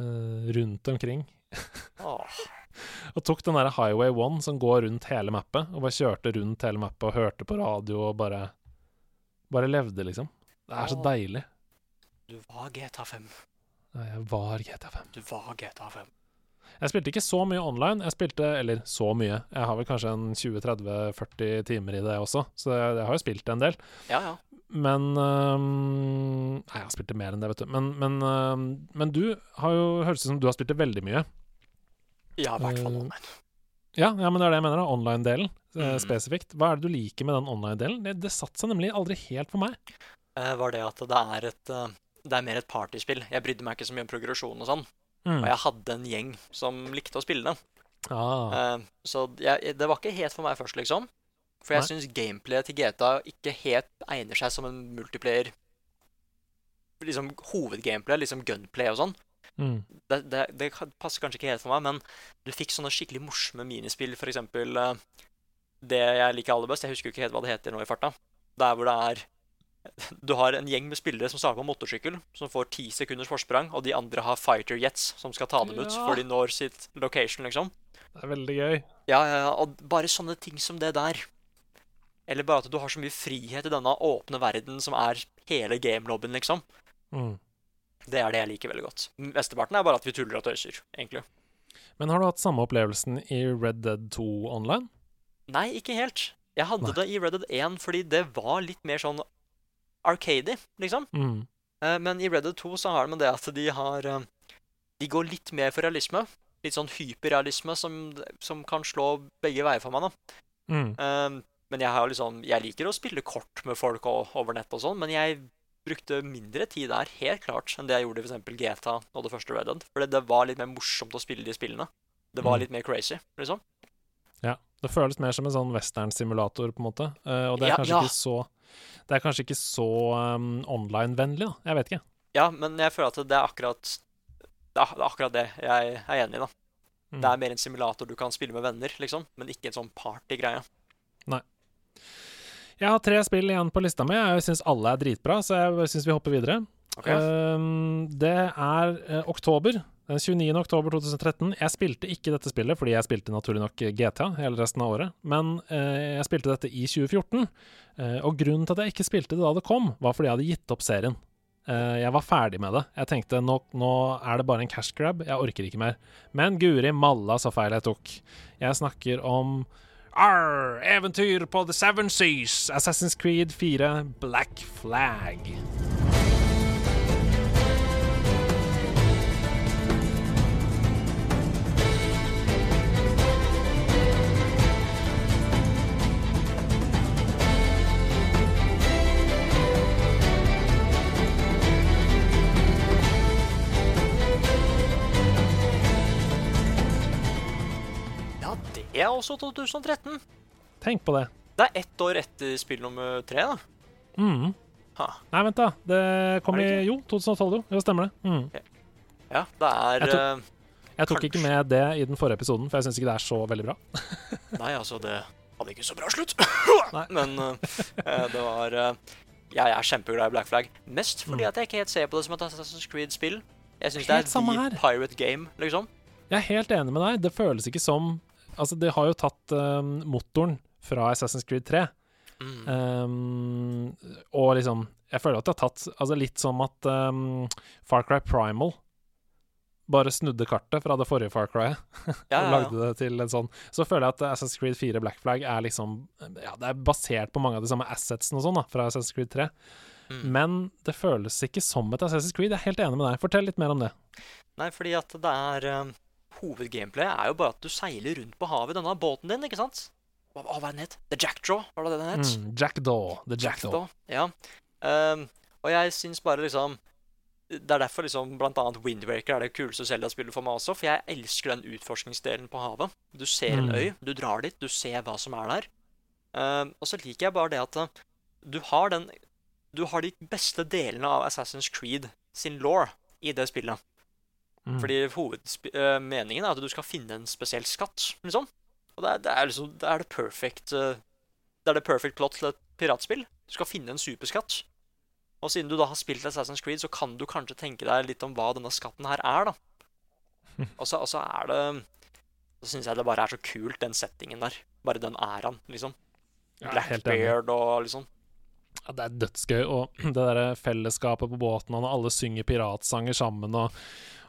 uh, rundt omkring. Åh, Og tok den der Highway 1 som går rundt hele mappet, og bare kjørte rundt hele mappet og hørte på radio og bare Bare levde, liksom. Det er så deilig. du var GTA 5. Ja, Jeg var GTA 5. Du var GTA 5. Jeg spilte ikke så mye online. Jeg spilte, eller så mye, jeg har vel kanskje en 20-30-40 timer i det også, så jeg, jeg har jo spilt en del. Ja, ja. Men um, Nei, jeg har spilt mer enn det, vet du. Men, men, um, men du har jo høres ut som du har spilt det veldig mye. Ja, i hvert fall Eh, online. Ja, ja, men det er det jeg mener, da. Online-delen eh, Mm. spesifikt. Hva er det du liker med den online-delen? Det, det satte seg nemlig aldri helt for meg. Uh, var det at det er et Det er mer et partyspill. Jeg brydde meg ikke så mye om progresjon og sånn. Mm. Og jeg hadde en gjeng som likte å spille det. Ah, Uh, så jeg, det var ikke helt for meg først, liksom. For jeg syns gameplayet til GTA ikke helt egner seg som en multiplayer Liksom hovedgameplay, liksom gunplay og sånn. Mm. Det, det, det passer kanskje ikke helt for meg, men du fikk sånne skikkelig morsomme minispill, eksempel eh, det jeg liker aller best. Jeg husker jo ikke helt hva det heter nå i farta. Der hvor det er Du har en gjeng med spillere som starter på motorsykkel, som får ti sekunders forsprang, og de andre har fighter jets som skal ta dem ut Ja. de når sitt location, liksom. Det er veldig gøy. Ja, ja, ja, og bare sånne ting som det der. Eller bare at du har så mye frihet i denne åpne verden som er hele gamelobben, liksom. Mm. Det er det jeg liker veldig godt. Mesteparten er bare at vi tuller og tøyser, egentlig. Men har du hatt samme opplevelsen i Red Dead 2 online? Nei, ikke helt. Jeg hadde Nei. det i Red Dead 1 fordi det var litt mer sånn arcady, liksom. Mm. Eh, Men i Red Dead 2 så har de det at de har eh, De går litt mer for realisme. Litt sånn hyperrealisme som, som kan slå begge veier for meg, da. Mm. Eh, Men jeg har liksom Jeg liker å spille kort med folk over nett og sånn, men jeg brukte mindre tid der, helt klart, enn det jeg gjorde i f.eks. GTA og det første Red Dead. For det, var litt mer morsomt å spille de spillene. Det var Mm. litt mer crazy, liksom. Ja. Det føles mer som en sånn western-simulator, på en måte. Uh, og det er Ja, kanskje ja. ikke så Det er kanskje ikke så um, online-vennlig, da. Jeg vet ikke. Ja, men jeg føler at det er akkurat Det er, akkurat det jeg er enig i, da. Mm. Det er mer en simulator du kan spille med venner, liksom, men ikke en sånn partygreie. Jeg har tre spill igjen på lista mi. Jeg syns alle er dritbra, så jeg syns vi hopper videre. Okay. Um, det er uh, oktober. Den 29. oktober 2013. Jeg spilte ikke dette spillet fordi jeg spilte naturlig nok GTA hele resten av året, men eh, jeg spilte dette i 2014. Eh, og grunnen til at jeg ikke spilte det da det kom, var fordi jeg hadde gitt opp serien. Eh, jeg var ferdig med det. Jeg tenkte nå, nå er det bare en cash grab, jeg orker ikke mer. Men guri malla så feil jeg tok. Jeg snakker om Arr, eventyr på The Seven Seas, Assassin's Creed 4, Black Flag. Er også 2013. Tenk på det. Det er ett år etter spill nummer tre, da. Mm. Ha. Nei, vent, da. Det kom det i? Jo, 2012, jo. Jo, stemmer det. Mm. Ja, det er Jeg tror- eh, Jeg tok ikke med det i den forrige episoden, for jeg syns ikke det er så veldig bra. Nei, altså, det hadde ikke så bra slutt. Men uh, det var uh, Jeg er kjempeglad i Black Flag. Mest fordi Mm. at jeg ikke helt ser på det som et Assassin's Creed-spill. Jeg syns det er the pirate game, liksom. Jeg er helt enig med deg. Det føles ikke som Altså, de har jo tatt um, motoren fra Assassin's Creed 3, Mm. Um, og liksom Jeg føler at de har tatt Altså, litt som at um, Far Cry Primal bare snudde kartet fra det forrige Far Cry og ja, ja. lagde det til en sånn. Så føler jeg at Assassin's Creed 4 Black Flag er liksom Ja, det er basert på mange av de samme assetsene og sånn, da, fra Assassin's Creed 3. Mm. Men det føles ikke som et Assassin's Creed. Jeg er helt enig med deg. Fortell litt mer om det. Nei, fordi at det er Hovedgameplayet er jo bare at du seiler rundt på havet i denne båten din, ikke sant? Hva, hva var den het? The Jackdraw, var det det den het? Mm, Jackdaw. The Jackdaw. Jackdaw, Ja. Um, og jeg syns bare liksom Det er derfor liksom blant annet Windwaker er det kuleste Selda spiller for meg også, for jeg elsker den utforskningsdelen på havet. Du ser en Mm. øy, du drar dit, du ser hva som er der. Um, og så liker jeg bare det at uh, du har den Du har de beste delene av Assassin's Creed sin law i det spillet. Mm. Fordi hovedmeningen er at du skal finne en spesiell skatt, liksom. Og det er, det er liksom Det er det perfect eh, Det er det perfect plot til et piratspill. Du skal finne en superskatt. Og siden du da har spilt Assassin's Creed, så kan du kanskje tenke deg litt om hva denne skatten her er, da. Og så, og så er det Så syns jeg det bare er så kult, den settingen der. Bare den æraen, liksom. Blackbeard og liksom. Ja, det er dødsgøy, og det der fellesskapet på båten, og når alle synger piratsanger sammen, og,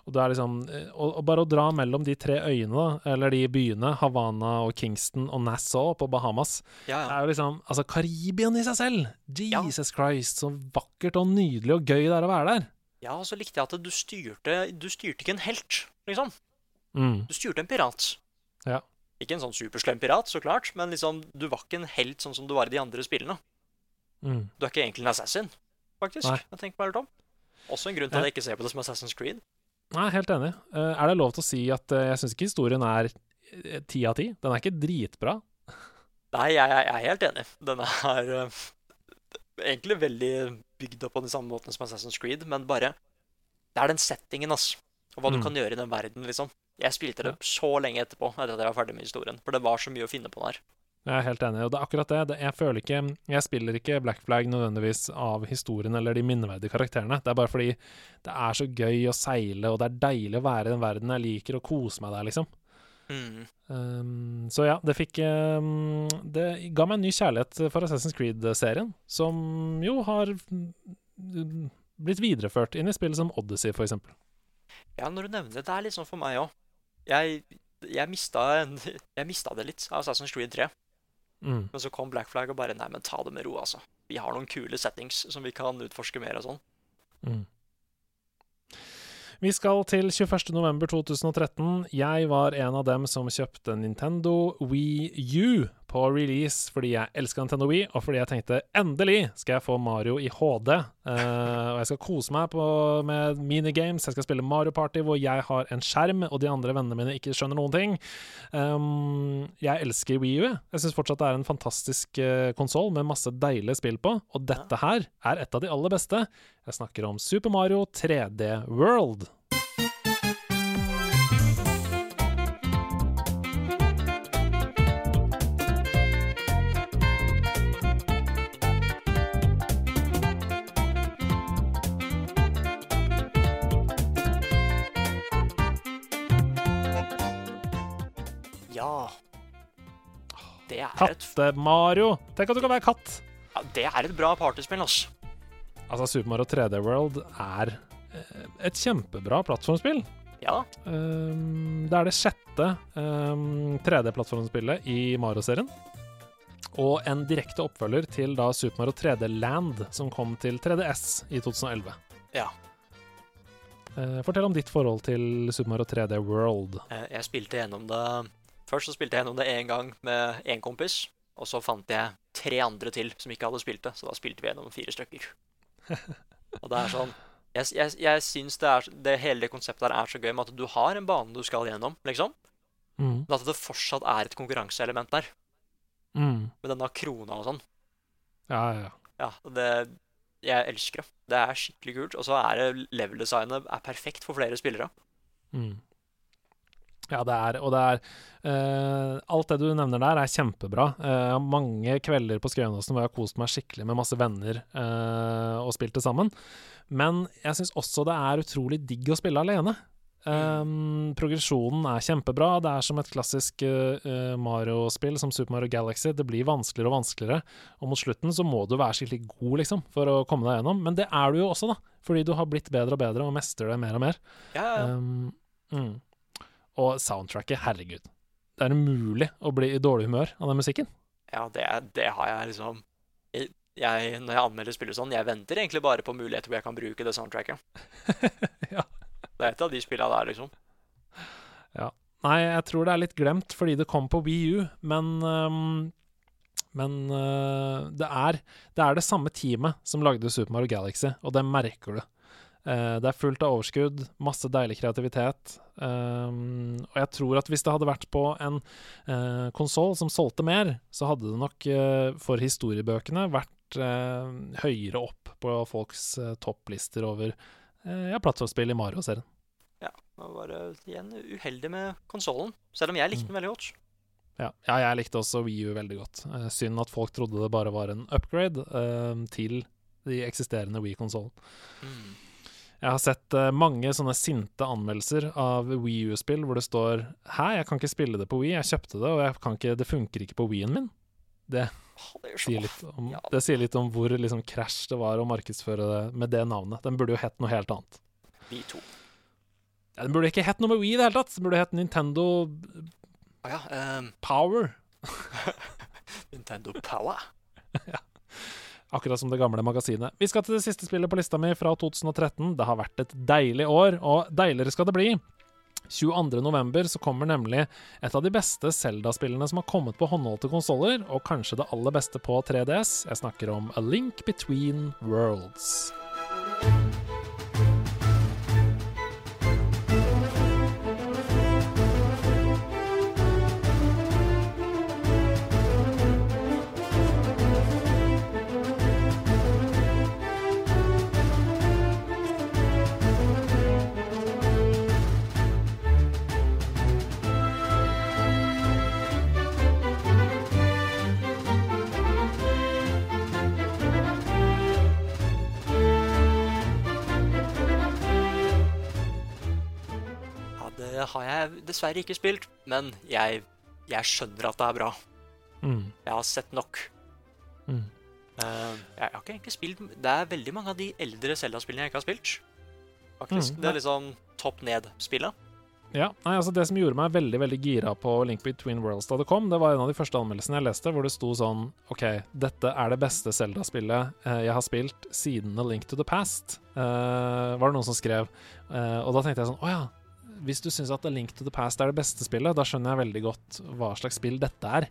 og det er liksom og, og bare å dra mellom de tre øyene, eller de byene, Havana og Kingston og Nassau på Bahamas, Ja, ja. er jo liksom Altså, Karibien i seg selv! Jesus Christ, så vakkert og nydelig og gøy det er å være der. ja, og så likte jeg at du styrte Du styrte ikke en helt, liksom. Mm, Du styrte en pirat. Ja. Ikke en sånn superslem pirat, så klart, men liksom, du var ikke en helt sånn som du var i de andre spillene. mm. Du er ikke egentlig en assassin, faktisk. Nei. Jeg tenker meg litt om. Også en grunn til at jeg ikke ser på det som Assassin's Creed. Nei, helt enig. Eh, er det lov til å si at eh, jeg syns ikke historien er eh, ti av ti? Den er ikke dritbra. Nei, jeg, jeg er helt enig. Den er uh, egentlig veldig bygd opp på den samme måten som Assassin's Creed, men bare Det er den settingen, altså. Og hva du Mm. kan gjøre i den verden, liksom. Jeg spilte det Ja. så lenge etterpå, etter at jeg var ferdig med historien. For det var så mye å finne på der. Jeg er helt enig, og det er akkurat det. det. Jeg føler ikke Jeg spiller ikke Black Flag nødvendigvis av historien eller de minneverdige karakterene. Det er bare fordi det er så gøy å seile, og det er deilig å være i den verden jeg liker, og kose meg der, liksom. Mm. Um, så ja, det fikk um, Det ga meg en ny kjærlighet for Assassin's Creed-serien, som jo har mm, blitt videreført inn i spill som Odyssey, for eksempel. Ja, når du nevner det, det er litt sånn for meg òg. Jeg, jeg, mista jeg mista det litt av Assassin's Creed 3. Mm. Men så kom Black Flag og bare Nei, men ta det med ro, altså. Vi har noen kule settings som vi kan utforske mer og sånn. Mm. Vi skal til 21.11.2013. Jeg var en av dem som kjøpte Nintendo Wii U på release fordi jeg elsker Nintendo Wii, og fordi jeg tenkte endelig skal jeg få Mario i HD. Uh, og jeg skal kose meg på, med minigames. Jeg skal spille Mario Party hvor jeg har en skjerm, og de andre vennene mine ikke skjønner noen ting. Um, jeg elsker Wii U. jeg. Jeg syns fortsatt det er en fantastisk uh, konsoll med masse deilige spill på, og dette her er et av de aller beste. Jeg snakker om Super Mario 3D World. Katte-Mario! Tenk at du kan være katt! ja, det er et bra partyspill, altså. Altså, Super Mario 3D World er eh, et kjempebra plattformspill. Ja. Um, det er det sjette um, 3D-plattformspillet i Mario-serien. Og en direkte oppfølger til da Super Mario 3D Land, som kom til 3DS i 2011. Ja. Eh, fortell om ditt forhold til Super Mario 3D World. Eh, Jeg spilte gjennom det Først så spilte jeg gjennom det én gang med én kompis. Og så fant jeg tre andre til som ikke hadde spilt det, så da spilte vi gjennom fire stykker. Og det er sånn Jeg, jeg, jeg syns det, det hele det konseptet her er så gøy med at du har en bane du skal gjennom, liksom. Mm. Men at det fortsatt er et konkurranseelement der. Mm. Med denne krona og sånn. Ja, ja, ja. Ja, det Jeg elsker det. Det er skikkelig kult. Og så er det level-designet er perfekt for flere spillere. Mm. Ja, det er Og det er uh, Alt det du nevner der, er kjempebra. Uh, mange kvelder på Skøyenåsen hvor jeg har kost meg skikkelig med masse venner uh, og spilt det sammen. Men jeg syns også det er utrolig digg å spille alene. Um, progresjonen er kjempebra. Det er som et klassisk eh, Mario-spill, som Super Mario Galaxy. Det blir vanskeligere og vanskeligere, og mot slutten så må du være skikkelig god, liksom, for å komme deg gjennom. Men det er du jo også, da, fordi du har blitt bedre og bedre og mestrer det mer og mer. Ja, ja, ja. Um, mm. Og soundtracket, herregud. Det er umulig å bli i dårlig humør av den musikken. ja det, det har jeg liksom jeg, jeg, Når jeg anmelder spillet sånn, jeg venter egentlig bare på muligheter hvor jeg kan bruke det soundtracket. Ja. Det er et av de spillene der, liksom. Ja. Nei, jeg tror det er litt glemt fordi det kom på Wii U, men um, Men uh, det, er, det er det samme teamet som lagde Super Mario Galaxy, og det merker du. Uh, det er fullt av overskudd, masse deilig kreativitet. Um, og jeg tror at hvis det hadde vært på en uh, konsoll som solgte mer, så hadde det nok uh, for historiebøkene vært uh, høyere opp på folks topplister over ja, plattformspill i Mario-serien. Ja, det var igjen uheldig med konsollen. Selv om jeg likte den veldig godt. Ja, ja, jeg likte også Wii U veldig godt. Eh, synd at folk trodde det bare var en upgrade eh, til de eksisterende Wii-konsollen. Mm. Jeg har sett eh, mange sånne sinte anmeldelser av Wii U-spill hvor det står Hæ, jeg kan ikke spille det på Wii, jeg kjøpte det, og jeg kan ikke, det funker ikke på Wii-en min. Det det sier om, Ja. det sier litt om hvor liksom krasj det var å markedsføre det med det navnet. Den burde jo hett noe helt annet. Vi to. Ja, den burde ikke hett noe med Wii i det hele tatt. Den burde hett Nintendo Å ja. um... Power. Nintendo Power. Akkurat som det gamle magasinet. Vi skal til det siste spillet på lista mi fra 2013. Det har vært et deilig år, og deiligere skal det bli. 22. november så kommer nemlig et av de beste Zelda-spillene som har kommet på håndholdte konsoller, og kanskje det aller beste på 3DS. Jeg snakker om A Link Between Worlds. Det har jeg dessverre ikke spilt, men jeg, jeg skjønner at det er bra. Mm. Jeg har sett nok. Mm. Uh, jeg har ikke egentlig spilt Det er veldig mange av de eldre Zelda-spillene jeg ikke har spilt. Faktisk. Mm, Det er sånn topp ned-spillet. Ja, nei, altså Det som gjorde meg veldig veldig gira på Link Between Worlds da det kom, det var en av de første anmeldelsene jeg leste, hvor det sto sånn OK, dette er det beste Zelda-spillet eh, jeg har spilt siden A Link to the Past, eh, var det noen som skrev. Eh, og da tenkte jeg sånn Å ja, hvis du syns at A Link to the Past er det beste spillet, da skjønner jeg veldig godt hva slags spill dette er.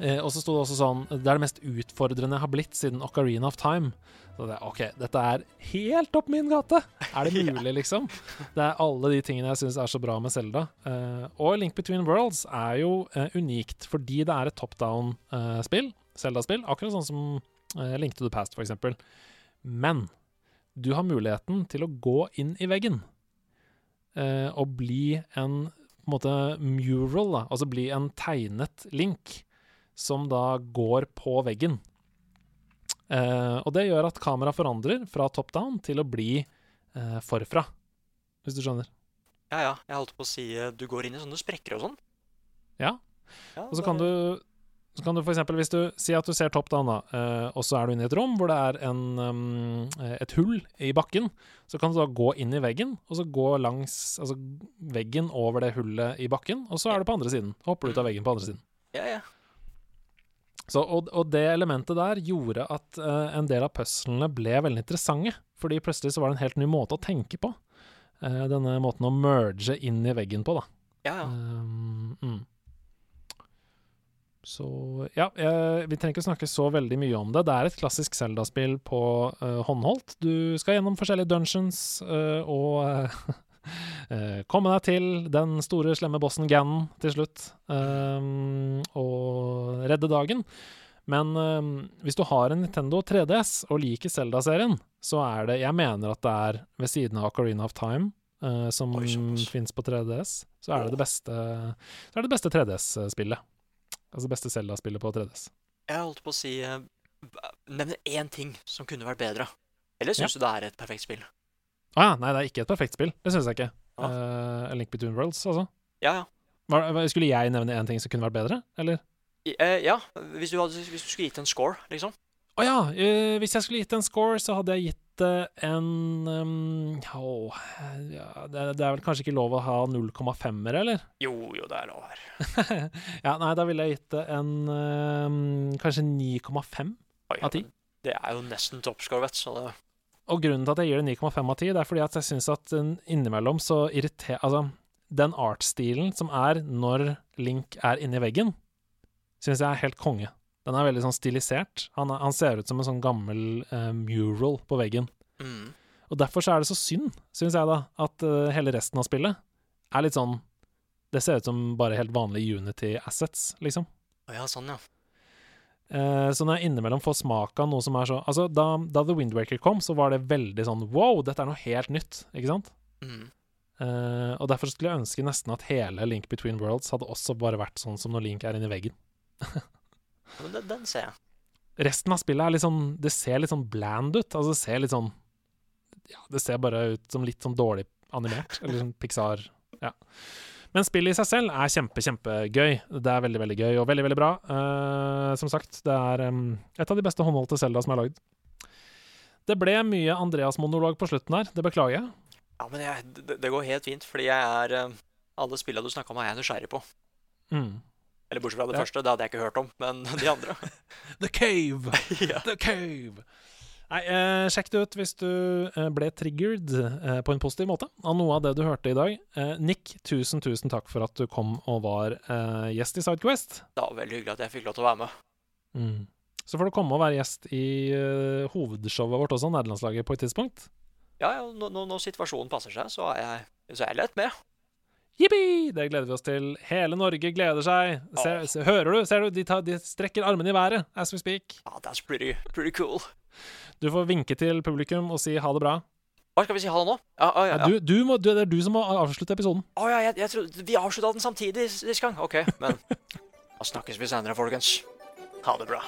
Eh, og så sto det også sånn Det er det mest utfordrende jeg har blitt siden Ocarina of Time. Så det, OK, dette er helt opp min gate! Er det mulig, liksom? Det er alle de tingene jeg syns er så bra med Zelda. Eh, og Link Between Worlds er jo eh, unikt fordi det er et top down-spill. Zelda-spill. Akkurat sånn som eh, Link to the Past, eksempel. Men du har muligheten til å gå inn i veggen eh, og bli en på en måte mural, da. altså bli en tegnet link som da går på veggen. Eh, og det gjør at kameraet forandrer fra top down til å bli eh, forfra, hvis du skjønner. Ja, ja. Jeg holdt på å si eh, du går inn i sånne sprekker og sånn. Ja. Ja, Og så kan du så kan du eksempel, hvis du sier at du ser top down, da, eh, og så er du inne i et rom hvor det er en, eh, et hull i bakken, så kan du da gå inn i veggen, og så gå langs altså, veggen over det hullet i bakken, og så er du på andre siden. Hopper du ut av veggen på andre siden. Ja, ja. Så, og, og det elementet der gjorde at uh, en del av puzzlene ble veldig interessante. Fordi plutselig så var det en helt ny måte å tenke på. Uh, denne måten å merge inn i veggen på, da. ja, ja. Um, mm. Så ja, jeg, vi trenger ikke snakke så veldig mye om det. Det er et klassisk Zelda-spill på uh, håndholdt. Du skal gjennom forskjellige dungeons uh, og eh, komme deg til den store, slemme bossen Ganon til slutt. um, og redde dagen. Men um, hvis du har en Nintendo 3DS og liker Zelda-serien, så er det Jeg mener at det er ved siden av Ocarina of Time som fins på 3DS, så er det det beste det det beste 3DS-spillet. Altså beste Zelda-spillet på 3DS. Jeg holdt på å si eh, Nevne én ting som kunne vært bedre. Eller syns du det er et perfekt spill? Å ja, nei, det er ikke et perfekt spill. Det syns jeg ikke. Ah. Uh, A Link Between Worlds, altså. Ja, ja. Var, skulle jeg nevne én ting som kunne vært bedre, eller? Eh, ja, hvis du, hadde, hvis du skulle gitt en score, liksom. Å ja, Uh, hvis jeg skulle gitt en score, så hadde jeg gitt en um, oh, ja, det, det er vel kanskje ikke lov å ha 0,5-ere, eller? Jo, jo, det er lov her. ja, nei, da ville jeg gitt det en um, kanskje 9,5. Av ti? men Det er jo nesten toppscore, vet. Så det Og grunnen til at jeg gir det 9,5 av 10, det er fordi at jeg syns at innimellom så irriterer Altså, den artstilen som er når Link er inni veggen, syns jeg er helt konge. Den er veldig sånn stilisert. Han, han ser ut som en sånn gammel uh, mural på veggen. mm. Og derfor så er det så synd, syns jeg da, at uh, hele resten av spillet er litt sånn Det ser ut som bare helt vanlige Unity assets, liksom. Å ja, sånn, ja. Uh, så når jeg innimellom får smak av noe som er så Altså, da, da The Windwaker kom, så var det veldig sånn wow, dette er noe helt nytt, ikke sant? Mm. Uh, og derfor skulle jeg ønske nesten at hele Link Between Worlds hadde også bare vært sånn som når Link er inni veggen. Men den, den ser jeg. Resten av spillet er litt sånn Det ser litt sånn bland ut. Altså, det ser litt sånn Ja, det ser bare ut som litt sånn dårlig animert. Eller sånn Pixar Ja. Men spillet i seg selv er kjempe, kjempegøy. Det er veldig, veldig gøy og veldig, veldig bra. Uh, som sagt, det er um, et av de beste håndholdte Selda som er lagd. Det ble mye Andreas-monolog på slutten her. Det beklager jeg. Ja, men jeg, det, det går helt fint, fordi jeg er Alle spillene du snakka om, er jeg nysgjerrig på. Mm. Eller bortsett fra det Ja. første, det hadde jeg ikke hørt om. Men de andre The Cave! ja. The Cave! Nei, eh, sjekk det ut hvis du eh, ble triggered eh, på en positiv måte av noe av det du hørte i dag. Eh, Nick, tusen, tusen takk for at du kom og var eh, gjest i Sidequest. Det var veldig hyggelig at jeg fikk lov til å være med. Mm. Så får du komme og være gjest i eh, hovedshowet vårt også, nederlandslaget, på et tidspunkt. Ja, ja, når, når- når situasjonen passer seg, så er jeg, så er jeg lett med. Jippi! Det gleder vi oss til. Hele Norge gleder seg. Se, oh. se, hører du? Ser du? De, tar, de strekker armene i været as we speak. Oh, That's pretty, pretty cool. Du får vinke til publikum og si ha det bra. Hva skal vi si ha det nå? Ja, ja, Ja, du, du må, du, det er du som må avslutte episoden. Å, ja jeg, jeg trodde Vi avslutta den samtidig sist gang. OK, men da snakkes vi senere, folkens. Ha det bra.